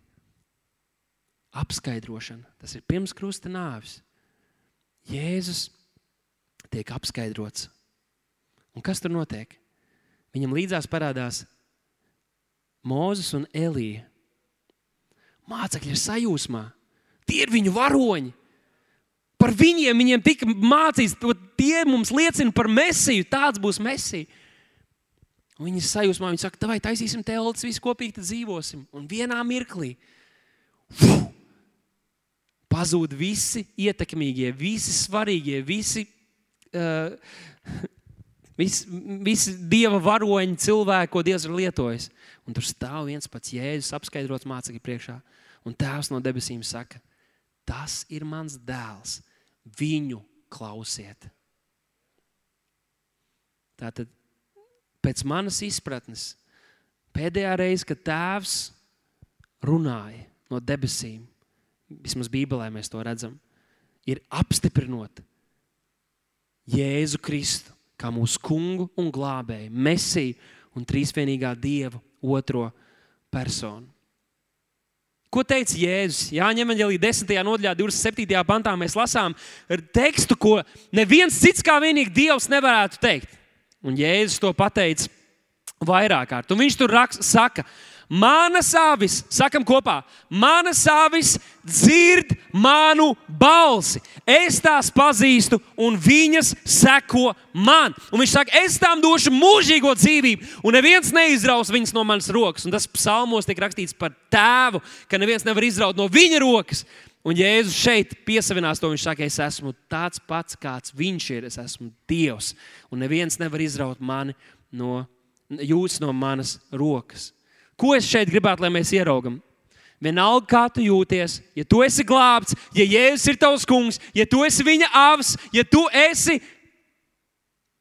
Apskaidrošana. Tas ir pirms krusta nāves. Jēzus tiek apskaidrots. Un kas tur notiek? Viņam līdzās parādās Mozus un Elija. Mācekļi ir sajūsmā. Tie ir viņu varoņi. Par viņiem, viņiem tika mācīts, tie mums liecina par mesiju. Tāds būs mesija. Un viņi sajūsmā, viņi saka, vai taisīsim teltis, visi kopīgi dzīvosim. Un vienā mirklī uf, pazūd visi ietekmīgie, visi svarīgie, visi, uh, visi, visi dieva varoņi, cilvēki, ko Dievs ir lietojis. Un tur stāv viens pats Jēzus, apskaidrots mācekļu priekšā. Un Tēvs no debesīm saka, tas ir mans dēls, viņu klausiet. Tātad pēc manas izpratnes, pēdējā reize, kad tēvs runāja no debesīm, vismaz Bībelē mēs to redzam, ir apstiprinot Jēzu Kristu kā mūsu kungu un glābēju, mesiju un trīsvienīgā dieva otro personu. Ko teica Jēzus? Jā, ņemot vērā 10. nodaļā, 27. pantā, mēs lasām tekstu, ko neviens cits kā vienīgi Dievs nevarētu teikt. Un Jēzus to pateica vairāk kārt. Un viņš tur raksta, saka, Manas avis, sakam kopā, manas avis dzird manu balsi. Es tās pazīstu, un viņas seko man. Un viņš saka, es tām došu mūžīgo dzīvību, un neviens neizraus viņas no manas rokas. Un tas psalmos tiek rakstīts par tēvu, ka neviens nevar izraut no viņa rokas. Un Jēzus šeit piesavinās to. Viņš saka, es esmu tāds pats, kāds viņš ir. Es esmu Dievs. Un neviens nevar izraut mani no, jūs no manas rokas. Ko es šeit gribētu, lai mēs ieraugam? Vienalga, kā tu jūties, ja tu esi glābts, ja Jēzus ir tavs kungs, ja tu esi viņa avs, ja tu esi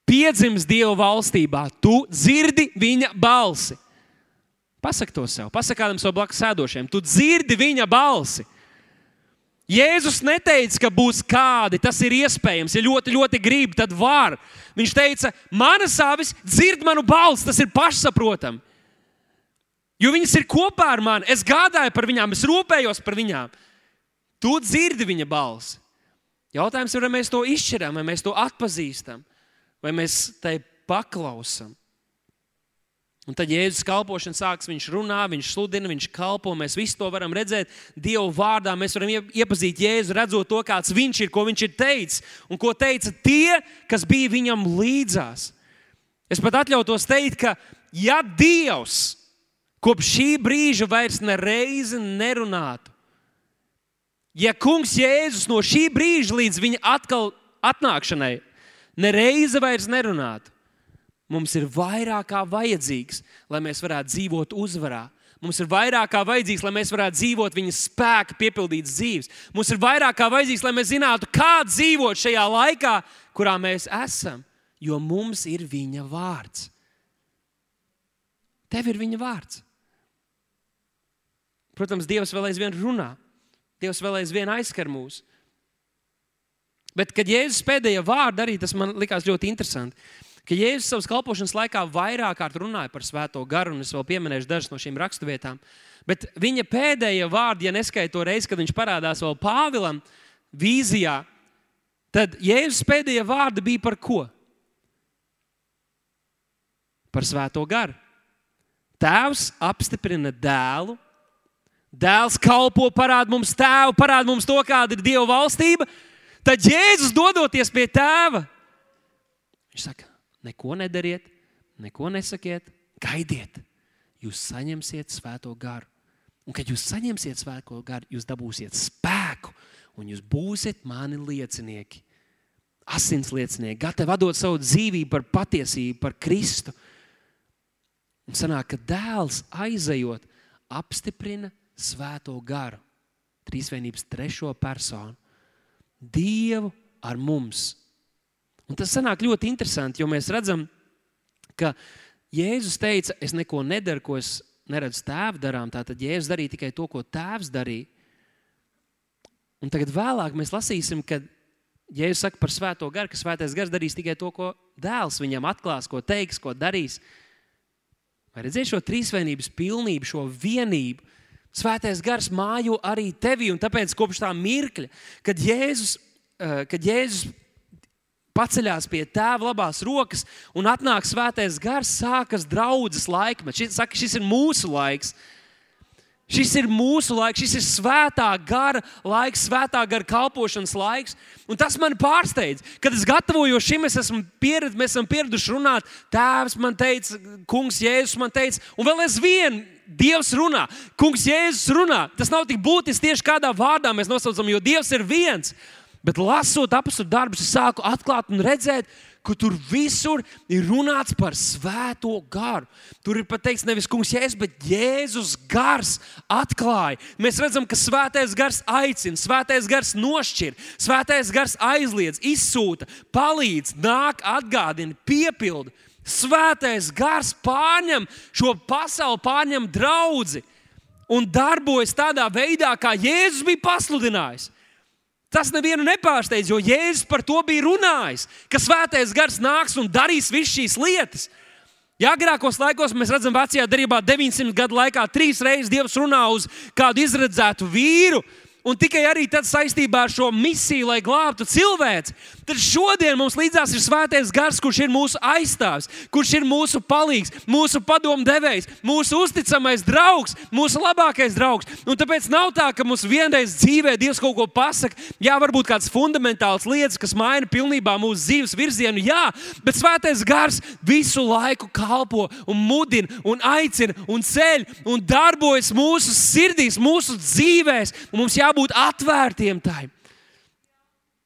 piedzimis Dieva valstībā, tu dzirdi viņa balsi. Pasaki to sev, pasaki kādam savam blakus sēdošiem. Tu dzirdi viņa balsi. Jēzus neteica, ka būs kādi, tas ir iespējams. Ja ļoti, ļoti grib, tad var. Viņš teica, manas avis dzird manu balsi, tas ir pašsaprotami. Jo viņas ir kopā ar mani, es gādāju par viņām, es rūpējos par viņām. Tu dzirdi viņa balsi. Jautājums ir, vai mēs to izšķiram, vai mēs to atpazīstam, vai mēs tai paklausām. Un tad Jēzus kalpošana sāks, viņš runā, viņš sludina, viņš kalpo. Mēs visi to varam redzēt Dieva vārdā. Mēs varam iepazīt Jēzu, redzot to, kāds viņš ir, ko viņš ir teicis un ko teica tie, kas bija viņam līdzās. Es pat atļautos teikt, ka ja Dievs kopš šī brīža vairs nereizi nerunātu, ja Kungs Jēzus no šī brīža līdz viņa atkal atnākšanai nereizi vairs nerunātu, Mums ir vairāk kā vajadzīgs, lai mēs varētu dzīvot uzvarā. Mums ir vairāk kā vajadzīgs, lai mēs varētu dzīvot viņa spēka, piepildītas dzīves. Mums ir vairāk kā vajadzīgs, lai mēs zinātu, kā dzīvot šajā laikā, kurā mēs esam. Jo mums ir viņa vārds. Tev ir viņa vārds. Protams, Dievs vēl aizvien runā. Dievs vēl aizvien aizskar mūs. Bet, kad Jēzus pēdējā vārdā arī tas man likās ļoti interesanti ka Jēzus savas kalpošanas laikā vairāk kārt runāja par svēto garu, un es vēl pieminēšu dažas no šīm raksturvietām. Bet viņa pēdējie vārdi, ja neskaito to reizi, kad viņš parādās vēl Pāvilam vīzijā, tad Jēzus pēdējie vārdi bija par ko? Par svēto garu. Tēvs apstiprina dēlu, dēls kalpo, parāda mums tēvu, parāda mums to, kāda ir Dieva valstība. Tad Jēzus dodoties pie tēva, viņš saka, Neko nedariet, neko nesakiet, gaidiet. Jūs saņemsiet svēto garu. Un, kad jūs saņemsiet svēto garu, jūs dabūsiet spēku un jūs būsiet mani liecinieki. Asins liecinieki, gatavi dot savu dzīvību par patiesību, par Kristu. Un sanāk, ka dēls aizejot, apstiprina svēto garu, trīsvienības trešo personu, Dievu ar mums. Un tas sanāk ļoti interesanti, jo mēs redzam, ka Jēzus teica, es neko nedaru, ko es neredzu tēvu darām. Tātad Jēzus darīja tikai to, ko tēvs darīja. Un tagad vēlāk mēs lasīsim, ka Jēzus saka par svēto garu, ka svētais gars darīs tikai to, ko dēls viņam atklās, ko teiks, ko darīs. Vai redzēji šo trīsvienības pilnību, šo vienību? Svētais gars mājo arī tevī, un tāpēc kopš tā mirkļa, kad Jēzus, eh, kad Jēzus paceļās pie tēva labās rokas un atnāk svētais gars, sākas draudzes laikmets. Šis, saka, šis ir mūsu laiks. Šis ir mūsu laiks, šis ir svētā gara laiks, svētā gara kalpošanas laiks. Un tas man pārsteidz, kad es gatavojos šim, es esmu pieredz, mēs esam pieraduši runāt. Tēvs man teica, Kungs, Jēzus man teica, un vēl aizvien Dievs runā, Kungs, Jēzus runā. Tas nav tik būtiski tieši kādā vārdā mēs nosaucam, jo Dievs ir viens. Bet lasot apakstu darbus, es sāku atklāt un redzēt, ka tur visur ir runāts par svēto garu. Tur ir pateikts nevis kungs Jēzus, bet Jēzus gars atklāja. Mēs redzam, ka svētais gars aicina, svētais gars nošķir, svētais gars aizliedz, izsūta, palīdz, nāk, atgādina, piepilda. Svētais gars pārņem šo pasauli, pārņem draugu un darbojas tādā veidā, kā Jēzus bija pasludinājis. Tas nevienu nepārsteidz, jo Jēzus par to bija runājis, ka svētais gars nāks un darīs visas šīs lietas. Ja agrākos laikos mēs redzam, vecajā darbā 900 gadu laikā trīs reizes Dievs runā uz kādu izredzētu vīru, un tikai arī tad saistībā ar šo misiju, lai glābtu cilvēci. Tad šodien mums līdzās ir svētais gars, kurš ir mūsu aizstāvs, kurš ir mūsu palīgs, mūsu padomdevējs, mūsu uzticamais draugs, mūsu labākais draugs. Un tāpēc nav tā, ka mums vienreiz dzīvē Dievs kaut ko pasaka. Jā, varbūt kāds fundamentāls lietas, kas maina pilnībā mūsu dzīves virzienu, jā, bet svētais gars visu laiku kalpo un mudina un aicina un ceļ un darbojas mūsu sirdīs, mūsu dzīvēs. Mums jābūt atvērtiem tai.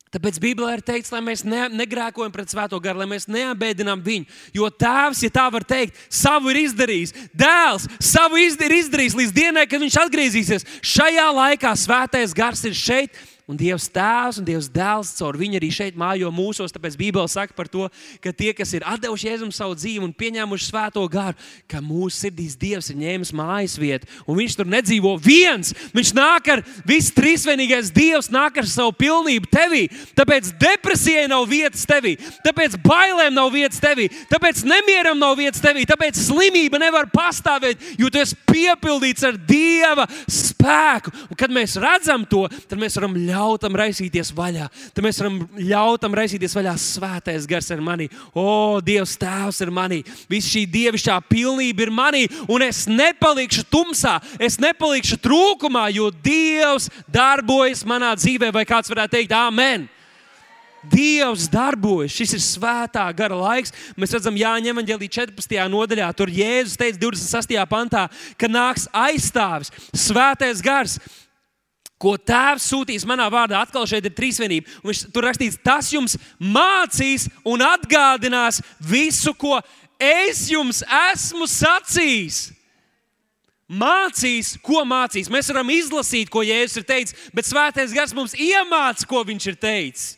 Tāpēc Bībelē ir teikts, lai mēs ne, negrēkojam pret Svēto garu, lai mēs neapbēdinām viņu. Jo Tēvs, ja tā var teikt, savu ir izdarījis. Dēls savu ir izdarījis līdz dienai, kad viņš atgriezīsies. Šajā laikā Svētais gars ir šeit Un Dievs Tēvs un Dievs Dēls caur viņu arī šeit mājo mūsos. Tāpēc Bībele saka par to, ka tie, kas ir devuši Jēzum savu dzīvi un pieņēmuši svēto garu, ka mūsu sirdīs Dievs ir ņēmis mājas vietu. Un viņš tur nedzīvo viens. Viņš nāk ar visu trīsvienīgais Dievs, nāk ar savu pilnību tevī. Tāpēc depresijai nav vietas tevī, tāpēc bailēm nav vietas tevī, tāpēc nemieram nav vietas tevī, tāpēc slimība nevar pastāvēt, jo tu esi piepildīts ar Dieva spēku. Un kad mēs redzam to, tad mēs varam ļaut ļautam raisīties vaļā. Tad mēs varam ļautam raisīties vaļā. Svētais gars ir manī, o, Dievs, Tēvs ir manī. Viss šī dievišķā pilnība ir manī, un es nepalikšu tumsā, es nepalikšu trūkumā, jo Dievs darbojas manā dzīvē, vai kāds varētu teikt, Āmen! Dievs darbojas, šis ir svētā gara laiks. Mēs redzam, Jāņa Evangelija 14. nodaļā, tur Jēzus teica 26. pantā, ka nāks aizstāvis, svētais gars ko Tēvs sūtīs manā vārdā. Atkal šeit ir trīsvienība. Un viņš tur rakstīts, tas jums mācīs un atgādinās visu, ko es jums esmu sacījis. Mācīs, ko mācīs. Mēs varam izlasīt, ko Jēzus ir teicis, bet Svētais Gars mums iemāca, ko viņš ir teicis.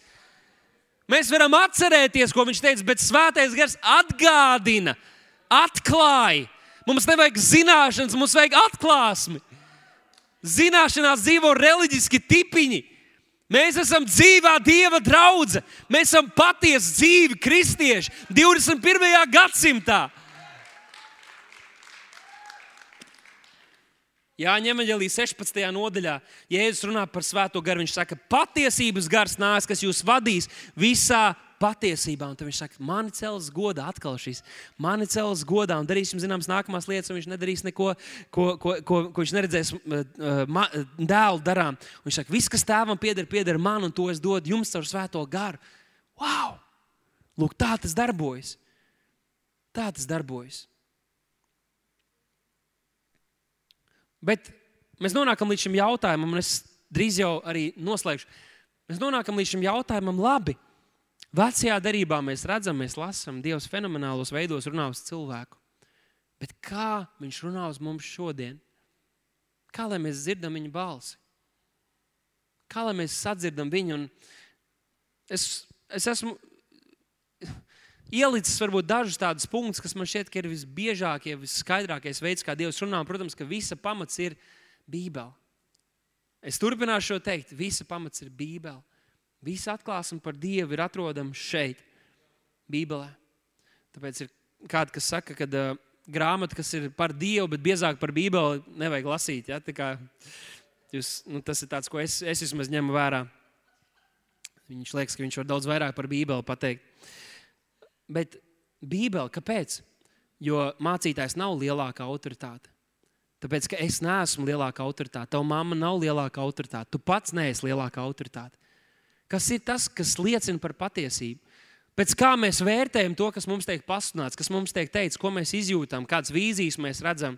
Mēs varam atcerēties, ko viņš teica, bet Svētais Gars atgādina, atklāja. Mums nevajag zināšanas, mums vajag atklāsmi. Zināšanās dzīvo reliģiski tipiņi. Mēs esam dzīvā Dieva draudzene. Mēs esam patiesi dzīvi kristieši 21. gadsimtā. Jāņem Evangelijas 16. nodaļā, Jēzus runā par svēto garu. Viņš saka, patiesības gars nāks, kas jūs vadīs visā patiesībā. Un tad viņš saka, mani cels godā, atkal šīs, mani cels godā un darīsim zināmas nākamās lietas, un viņš nedarīs neko, ko, ko, ko, ko viņš neredzēs uh, dēlu darām. Un viņš saka, viss, kas tēvam pieder, pieder man, un to es dodu jums caur svēto garu. Wow! Lūk, tā tas darbojas. Tā tas darbojas. Bet mēs nonākam līdz šim jautājumam, un es drīz jau arī noslēgšu. Mēs nonākam līdz šim jautājumam, labi, Vecajā darbā mēs redzam, mēs lasām, Dievs fenomenālos veidos runā uz cilvēku. Bet kā viņš runā uz mums šodien? Kā lai mēs dzirdam viņa balsi? Kā lai mēs sadzirdam viņu? Un es, es esmu ielicis varbūt dažus tādus punktus, kas man šķiet, ka ir visbiežākie, visskaidrākais veids, kā Dievs runā. Protams, ka visa pamats ir Bībele. Es turpināšu šo teikt, visa pamats ir Bībele. Visa atklāsme par Dievu ir atrodama šeit, Bībelē. Tāpēc ir kādi, kas saka, ka uh, grāmata, kas ir par Dievu, bet biezāk par Bībeli, nevajag lasīt. Ja? Jūs, nu, tas ir tas, ko es, es vismaz ņemu vērā. Viņš liekas, ka viņš var daudz vairāk par Bībeli pateikt. Bet Bībele, kāpēc? Jo mācītājs nav lielākā autoritāte. Tāpēc, ka es neesmu lielākā autoritāte, tava mamma nav lielākā autoritāte, tu pats neesi lielākā autoritāte. Kas ir tas, kas liecina par patiesību? Pēc kā mēs vērtējam to, kas mums tiek pasludināts, kas mums tiek teikts, ko mēs izjūtam, kādas vīzijas mēs redzam,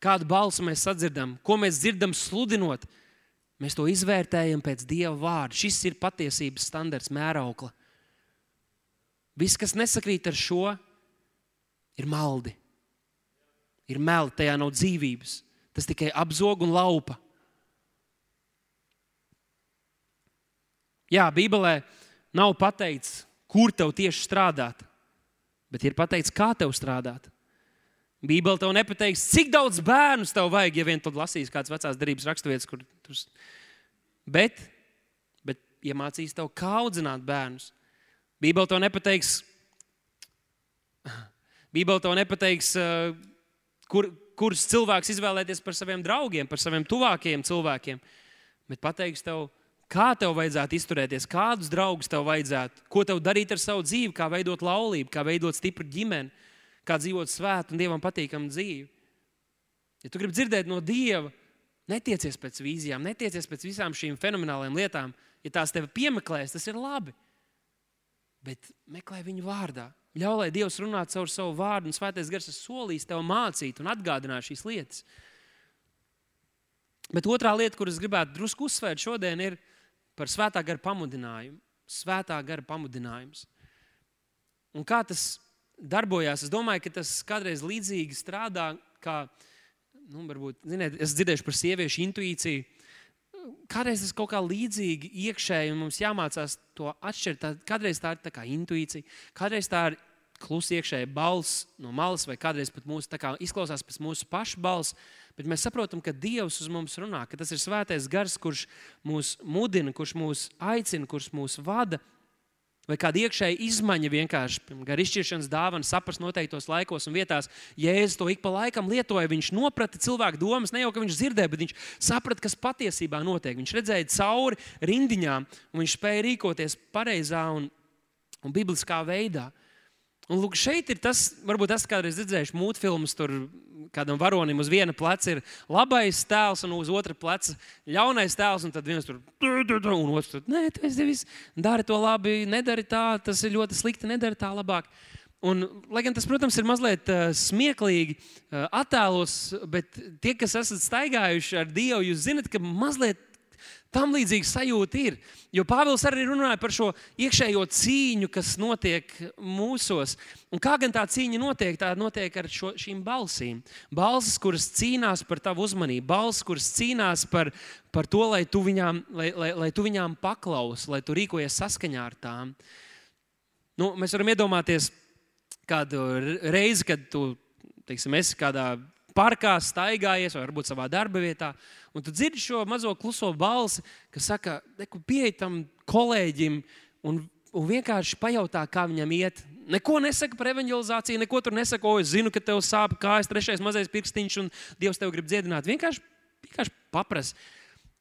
kādu balsi mēs sadzirdam, ko mēs dzirdam sludinot. Mēs to izvērtējam pēc Dieva vārda. Šis ir patiesības standarts, mēraukla. Viss, kas nesakrīt ar šo, ir maldi. Ir meli, tajā nav dzīvības. Tas tikai apzog un laupa. Jā, Bībelē nav pateikts, kur tev tieši strādāt, bet ir pateikts, kā tev strādāt. Bībeli tev nepateiks, cik daudz bērnu tev vajag, ja vien tu lasīsi kādas vecās darbības raksturvietas, kur tur. Bet, bet iemācīs tev, kā audzināt bērnus. Bībeli tev nepateiks, (laughs) Bībeli tev nepateiks, uh, kur, kurus cilvēkus izvēlēties par saviem draugiem, par saviem tuvākajiem cilvēkiem, bet pateiks tev, Kā tev vajadzētu izturēties, kādus draugus tev vajadzētu, ko tev darīt ar savu dzīvi, kā veidot laulību, kā veidot stipru ģimeni, kā dzīvot svētu un dievam patīkamu dzīvi. Ja tu gribi dzirdēt no dieva, netiecies pēc vīzijām, netiecies pēc visām šīm fenomenālajām lietām. Ja tās tev piemeklēs, tas ir labi. Bet meklē viņu vārdā. Ļauj, lai Dievs runā caur savu vārdu, un Svētais Gars solīs tev mācīt un atgādināt šīs lietas. Bet otrā lieta, kuras gribētu drusku uzsvērt šodien, ir, par svētā gara pamudinājumu. Svētā gara pamudinājums. Un kā tas darbojās? Es domāju, ka tas kādreiz līdzīgi strādā, kā, nu, varbūt, ziniet, es dzirdēju par sieviešu intuīciju. Kādreiz tas kaut kā līdzīgi iekšēji, mums jāmācās to atšķirt. Tā, kādreiz tā ir tā kā intuīcija, kādreiz tā ir klusa iekšēja balss no malas, vai kādreiz pat mūsu, kā, izklausās pēc mūsu pašu balss bet mēs saprotam, ka Dievs uz mums runā, ka tas ir svētais gars, kurš mūs mudina, kurš mūs aicina, kurš mūs vada. Vai kāda iekšēja izmaiņa vienkārši gar izšķiršanas dāvanu, saprast noteiktos laikos un vietās. Jēzus to ik pa laikam lietoja. Viņš saprata cilvēku domas, ne jau ka viņš dzirdēja, bet viņš saprata, kas patiesībā notiek. Viņš redzēja cauri rindiņām, un viņš spēja rīkoties pareizā un, un bibliskā veidā. Un lūk, šeit ir tas, varbūt tas kādreiz redzējuši mūtu filmas, tur kādam varonim uz viena pleca ir labais tēls, un uz otra pleca ļaunais tēls. Un tad viens tur un otrs tur nē, tu esi devis, dari to labi, nedari tā, tas ir ļoti slikti, nedari tā labāk. Un, lai gan tas, protams, ir mazliet uh, smieklīgi uh, attēlos, bet tie, kas esat staigājuši ar Dievu, jūs zinat, ka mazliet Tam līdzīga sajūta ir. Jo Pāvils arī runāja par šo iekšējo cīņu, kas notiek mūsos. Un kā gan tā cīņa notiek? Tā notiek ar šo, šīm balsīm. Balsis, kuras cīnās par tavu uzmanību, balsis, kuras cīnās par, par to, lai tu viņām, lai, lai, lai tu viņām paklausi, lai tu rīkojies saskaņā ar tām. Nu, mēs varam iedomāties kādu reizi, kad tu teiksim, esi kādā parkā staigājies, vai varbūt savā darba vietā, un tu dzirdi šo mazo kluso balsi, kas saka, pieeja tam kolēģim un, un vienkārši pajautā, kā viņam iet. Neko nesaka par evanģelizāciju, neko tur nesaka, o, es zinu, ka tev sāp kājas, trešais mazais pirkstiņš, un Dievs tev grib dziedināt. Vienkārši, vienkārši paprasti.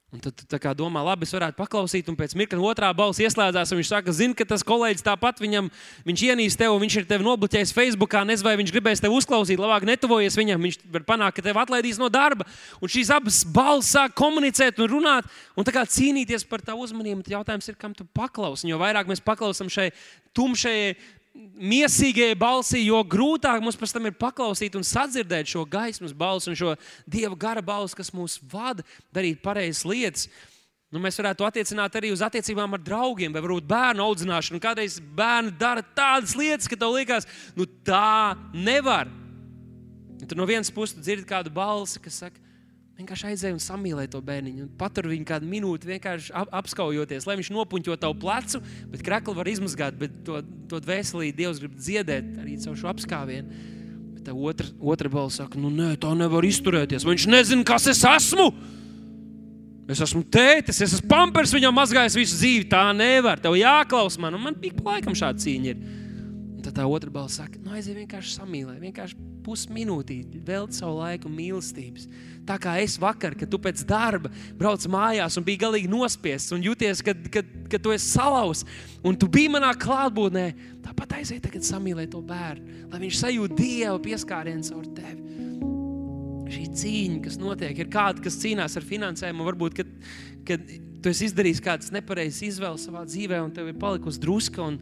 Un tad tu domā, labi, es varētu paklausīt, un pēc mirkļa otrā balss ieslēdzās. Viņš saka, zina, ka tas kolēģis tāpat viņam, viņš ienīst tevi, viņš ir tevi nobloķējis Facebookā. Nezinu, vai viņš gribēs tevi uzklausīt, labāk netuvojies viņam. Viņš var panākt, ka tevi atlaidīs no darba. Un šīs abas balss sāk komunicēt un runāt, un cīnīties par tavu uzmanību. Jautājums ir, kam tu paklausi? Jo vairāk mēs paklausām šai tumšajai Miesīgajai balsī, jo grūtāk mums pēc tam ir paklausīt un sadzirdēt šo gaismas balsi un šo dieva gara balsi, kas mūs vada darīt pareizas lietas. Nu, mēs varētu attiecināt arī uz attiecībām ar draugiem, vai varbūt bērnu audzināšanu. Kādreiz bērni dara tādas lietas, ka tev liekas, nu tā nevar. Un tur no vienas puses dzird kādu balsi, kas saka, Vienkārši aizēj un samīlē to bērniņu. Patur viņu kādu minūti, vienkārši ap, apskaujoties, lai viņš nopuņķo tavu plecu, bet krekli var izmazgāt, bet to, to dvēselī Dievs grib dziedēt arī caur šo apskāvienu. Bet tā otra, otra balss saka, nu nē, tā nevar izturēties. Viņš nezina, kas es esmu. Es esmu tētis, es esmu pampers, viņam mazgājis visu dzīvi. Tā nevar, tev jāklaus man. Un man ik pa laikam šāda cīņa ir. Un tad tā otra balss saka, nu aiziet vienkārši samīlēt, vienkārši pusminūtīti, veltīt savu laiku mīlestības. Tā kā es vakar, kad tu pēc darba brauc mājās un biji galīgi nospiests un jūties, ka, ka, ka tu esi salauzts un tu biji manā klātbūtnē, tāpat aiziet tagad samīlēt to bērnu, lai viņš sajūta Dieva pieskārienu caur tevi. Šī cīņa, kas notiek, ir kāda, kas cīnās ar finansēm, un varbūt, kad, kad tu esi izdarījis kādas nepareizas izvēles savā dzīvē, un tev ir palikusi druska, un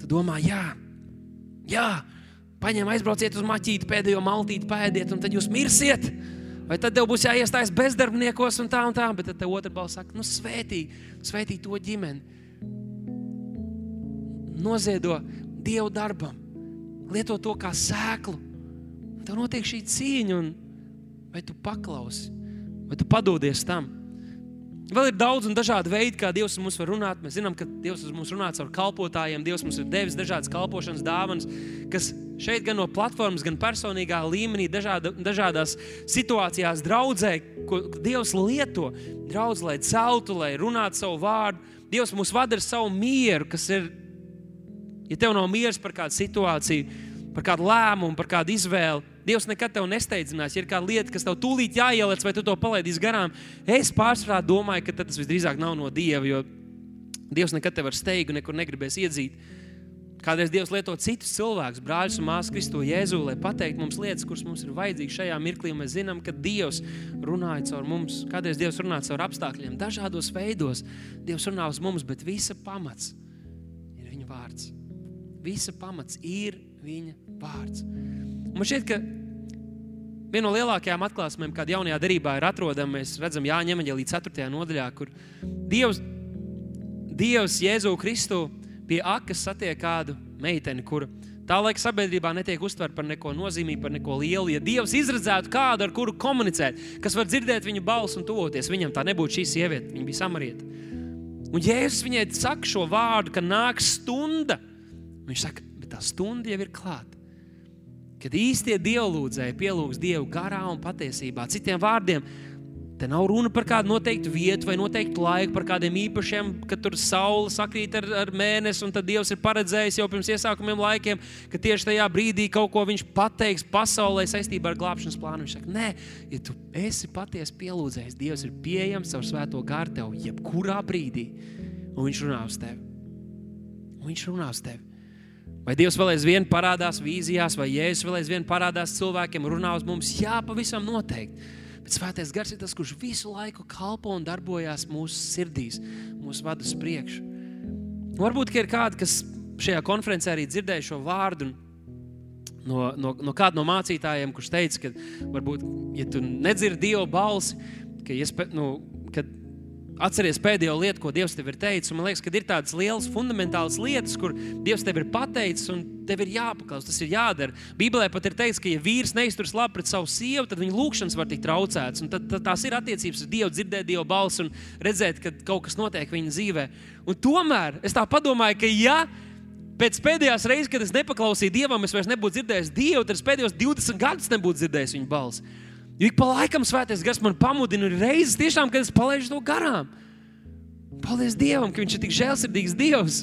tu domā, jā, jā, paņem, aizbrauciet uz maķīti, pēdējo maltīti pēdiet, un tad jūs mirsiet. Vai tad tev būs jāiestājas bezdarbniekos un tā un tā, bet tad otra balss saka, nu svētī, svētī to ģimeni. Noziedo Dievu darbam, lieto to kā sēklu. Tev notiek šī cīņa, un vai tu paklausi, vai tu padodies tam. Vēl ir daudz un dažādi veidi, kā Dievs mums var runāt. Mēs zinām, ka Dievs mums runā caur kalpotājiem. Dievs mums ir devis dažādas kalpošanas dāvanas, kas šeit gan no platformas, gan personīgā līmenī, dažāda, dažādās situācijās draudzē, ko Dievs lieto. Draudz, lai celtu, lai runātu savu vārdu. Dievs mūs vada ar savu mieru, kas ir, ja tev nav miers par kādu situāciju, par kādu lēmumu, par kādu izvēli, Dievs nekad tev nesteidzinās. Ja ir kāda lieta, kas tev tūlīt jāieliec, vai tu to palaidīsi garām, es pārsvarā domāju, ka tas visdrīzāk nav no Dieva, jo Dievs nekad tev ar steigu nekur negribēs iedzīt. Kādreiz Dievs lieto citus cilvēkus, brāļus un māsas Kristo Jēzu, lai pateiktu mums lietas, kuras mums ir vajadzīgas šajā mirklī. Mēs zinām, ka Dievs runāja caur mums. Kādreiz Dievs runā caur apstākļiem, dažādos veidos. Dievs runā uz mums, bet visa pamats ir viņa vārds. Visa pamats ir viņa vārds. Man šķiet, ka viena no lielākajām atklāsmēm, kāda jaunajā darbā ir atrodama, mēs redzam Jāņa Evanģelī 4. nodaļā, kur Dievs, Dievs Jēzu Kristu pie akas satiek kādu meiteni, kura tā laika sabiedrībā netiek uztverta par neko nozīmīgu, par neko lielu. Ja Dievs izredzētu kādu, ar kuru komunicēt, kas var dzirdēt viņa balsi un tuvoties, viņam tā nebūtu šī sieviete, viņa bija samarieta. Un Jēzus viņai saka šo vārdu, ka nāks stunda. Viņš saka, bet tā stunda jau ir klāta. Kad īstie dievlūdzēji pielūgs Dievu garā un patiesībā, citiem vārdiem, Te nav runa par kādu noteiktu vietu vai noteiktu laiku, par kādiem īpašiem, kad tur saule sakrīt ar, ar mēnesi, un tad Dievs ir paredzējis jau pirms iesākumiem laikiem, ka tieši tajā brīdī kaut ko viņš pateiks pasaulē saistībā ar glābšanas plānu. Viņš saka, nē, ja tu esi patiesi pielūdzējis, Dievs ir pieejams caur svēto gārtu tev jebkurā brīdī, un viņš runā uz tevi. Un viņš runā uz tevi. Vai Dievs vēl aizvien parādās vīzijās, vai Jēzus vēl aizvien parādās cilvēkiem, runā uz mums? Jā, pavisam noteikti. Bet svētais gars ir tas, kurš visu laiku kalpo un darbojās mūsu sirdīs, mūsu vada uz priekšu. Varbūt ir kādi, kas šajā konferencē arī dzirdēja šo vārdu. No, no, no kāda no mācītājiem, kurš teica, ka, varbūt, ja tu nedzirdi Dieva balsi, ka, iespē, nu, Atceries pēdējo lietu, ko Dievs tev ir teicis. Man liekas, ka ir tādas lielas, fundamentālas lietas, kur Dievs tev ir pateicis, un tev ir jāpaklaus, tas ir jādara. Bībelē pat ir teikts, ka, ja vīrs neizturas labi pret savu sievu, tad viņa lūgšanas var tikt traucētas. Tad, tad tās ir attiecības ar Dievu, dzirdēt Dieva balsi un redzēt, ka kaut kas notiek viņa dzīvē. Un tomēr es tā domāju, ka ja pēc pēdējās reizes, kad es nepaklausīju Dievam, es vairs nebūtu dzirdējis Dievu, tad es pēdējos 20 gadus nebūtu dzirdējis viņa balsi. Jo ik pa laikam svētais gars man pamudina reizes, tiešām, kad es palaidu to garām. Paldies Dievam, ka Viņš ir tik žēlsirdīgs Dievs.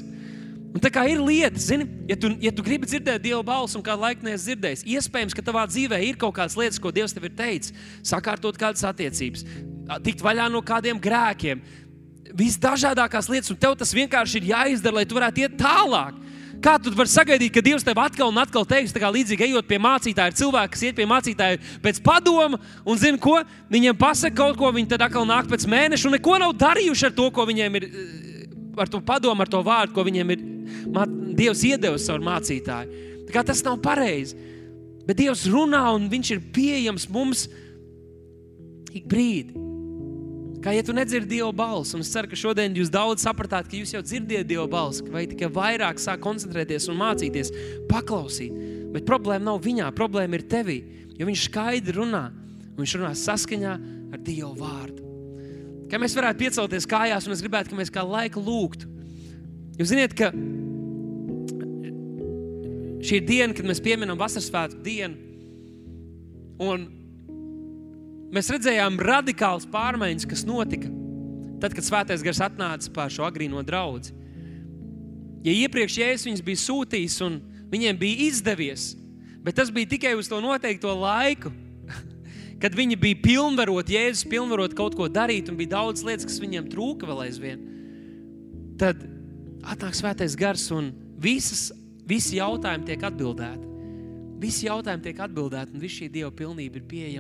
Un tā kā ir lietas, zini, ja tu, ja tu gribi dzirdēt Dieva balsi un kādu laiku neesi dzirdējis, iespējams, ka tavā dzīvē ir kaut kādas lietas, ko Dievs tev ir teicis, sakārtot kādas attiecības, tikt vaļā no kādiem grēkiem, visdažādākās lietas, un tev tas vienkārši ir jāizdara, lai tu varētu iet tālāk. Kā tu vari sagaidīt, ka Dievs tev atkal un atkal teiks, kā līdzīgi ejot pie mācītāja, ir cilvēki, kas iet pie mācītāja pēc padoma un zina, ko viņiem pasaka kaut ko, viņi tad atkal nāk pēc mēneša un neko nav darījuši ar to, ko viņiem ir, ar to padomu, ar to vārdu, ko viņiem ir Dievs iedevis caur mācītāju. Tā kā tas nav pareizi. Bet Dievs runā un Viņš ir pieejams mums ik brīdi. Kā ja tu nedzirdi Dieva balsi, un es ceru, ka šodien jūs daudz sapratāt, ka jūs jau dzirdiet Dieva balsi, vai tikai vairāk sāk koncentrēties un mācīties, paklausīt. Bet problēma nav viņā, problēma ir tevī. Jo viņš skaidri runā, viņš runā saskaņā ar Dieva vārdu. Kā mēs varētu piecelties kājās, un es gribētu, ka mēs kā laiku lūgtu. Jūs zināt, ka šī ir diena, kad mēs pieminam vasaras svētku dienu. Un mēs redzējām radikālas pārmaiņas, kas notika tad, kad svētais gars atnāca pār šo agrīno draugu. Ja iepriekš Jēzus viņus bija sūtījis un viņiem bija izdevies, bet tas bija tikai uz to noteikto laiku, (laughs) kad viņi bija pilnvaroti, Jēzus pilnvarot kaut ko darīt, un bija daudz lietas, kas viņiem trūka vēl aizvien. Tad atnāk svētais gars, un visas, visi jautājumi tiek atbildēti. Visi jautājumi tiek atbildēti, un viss šī dieva pilnība ir pieejama.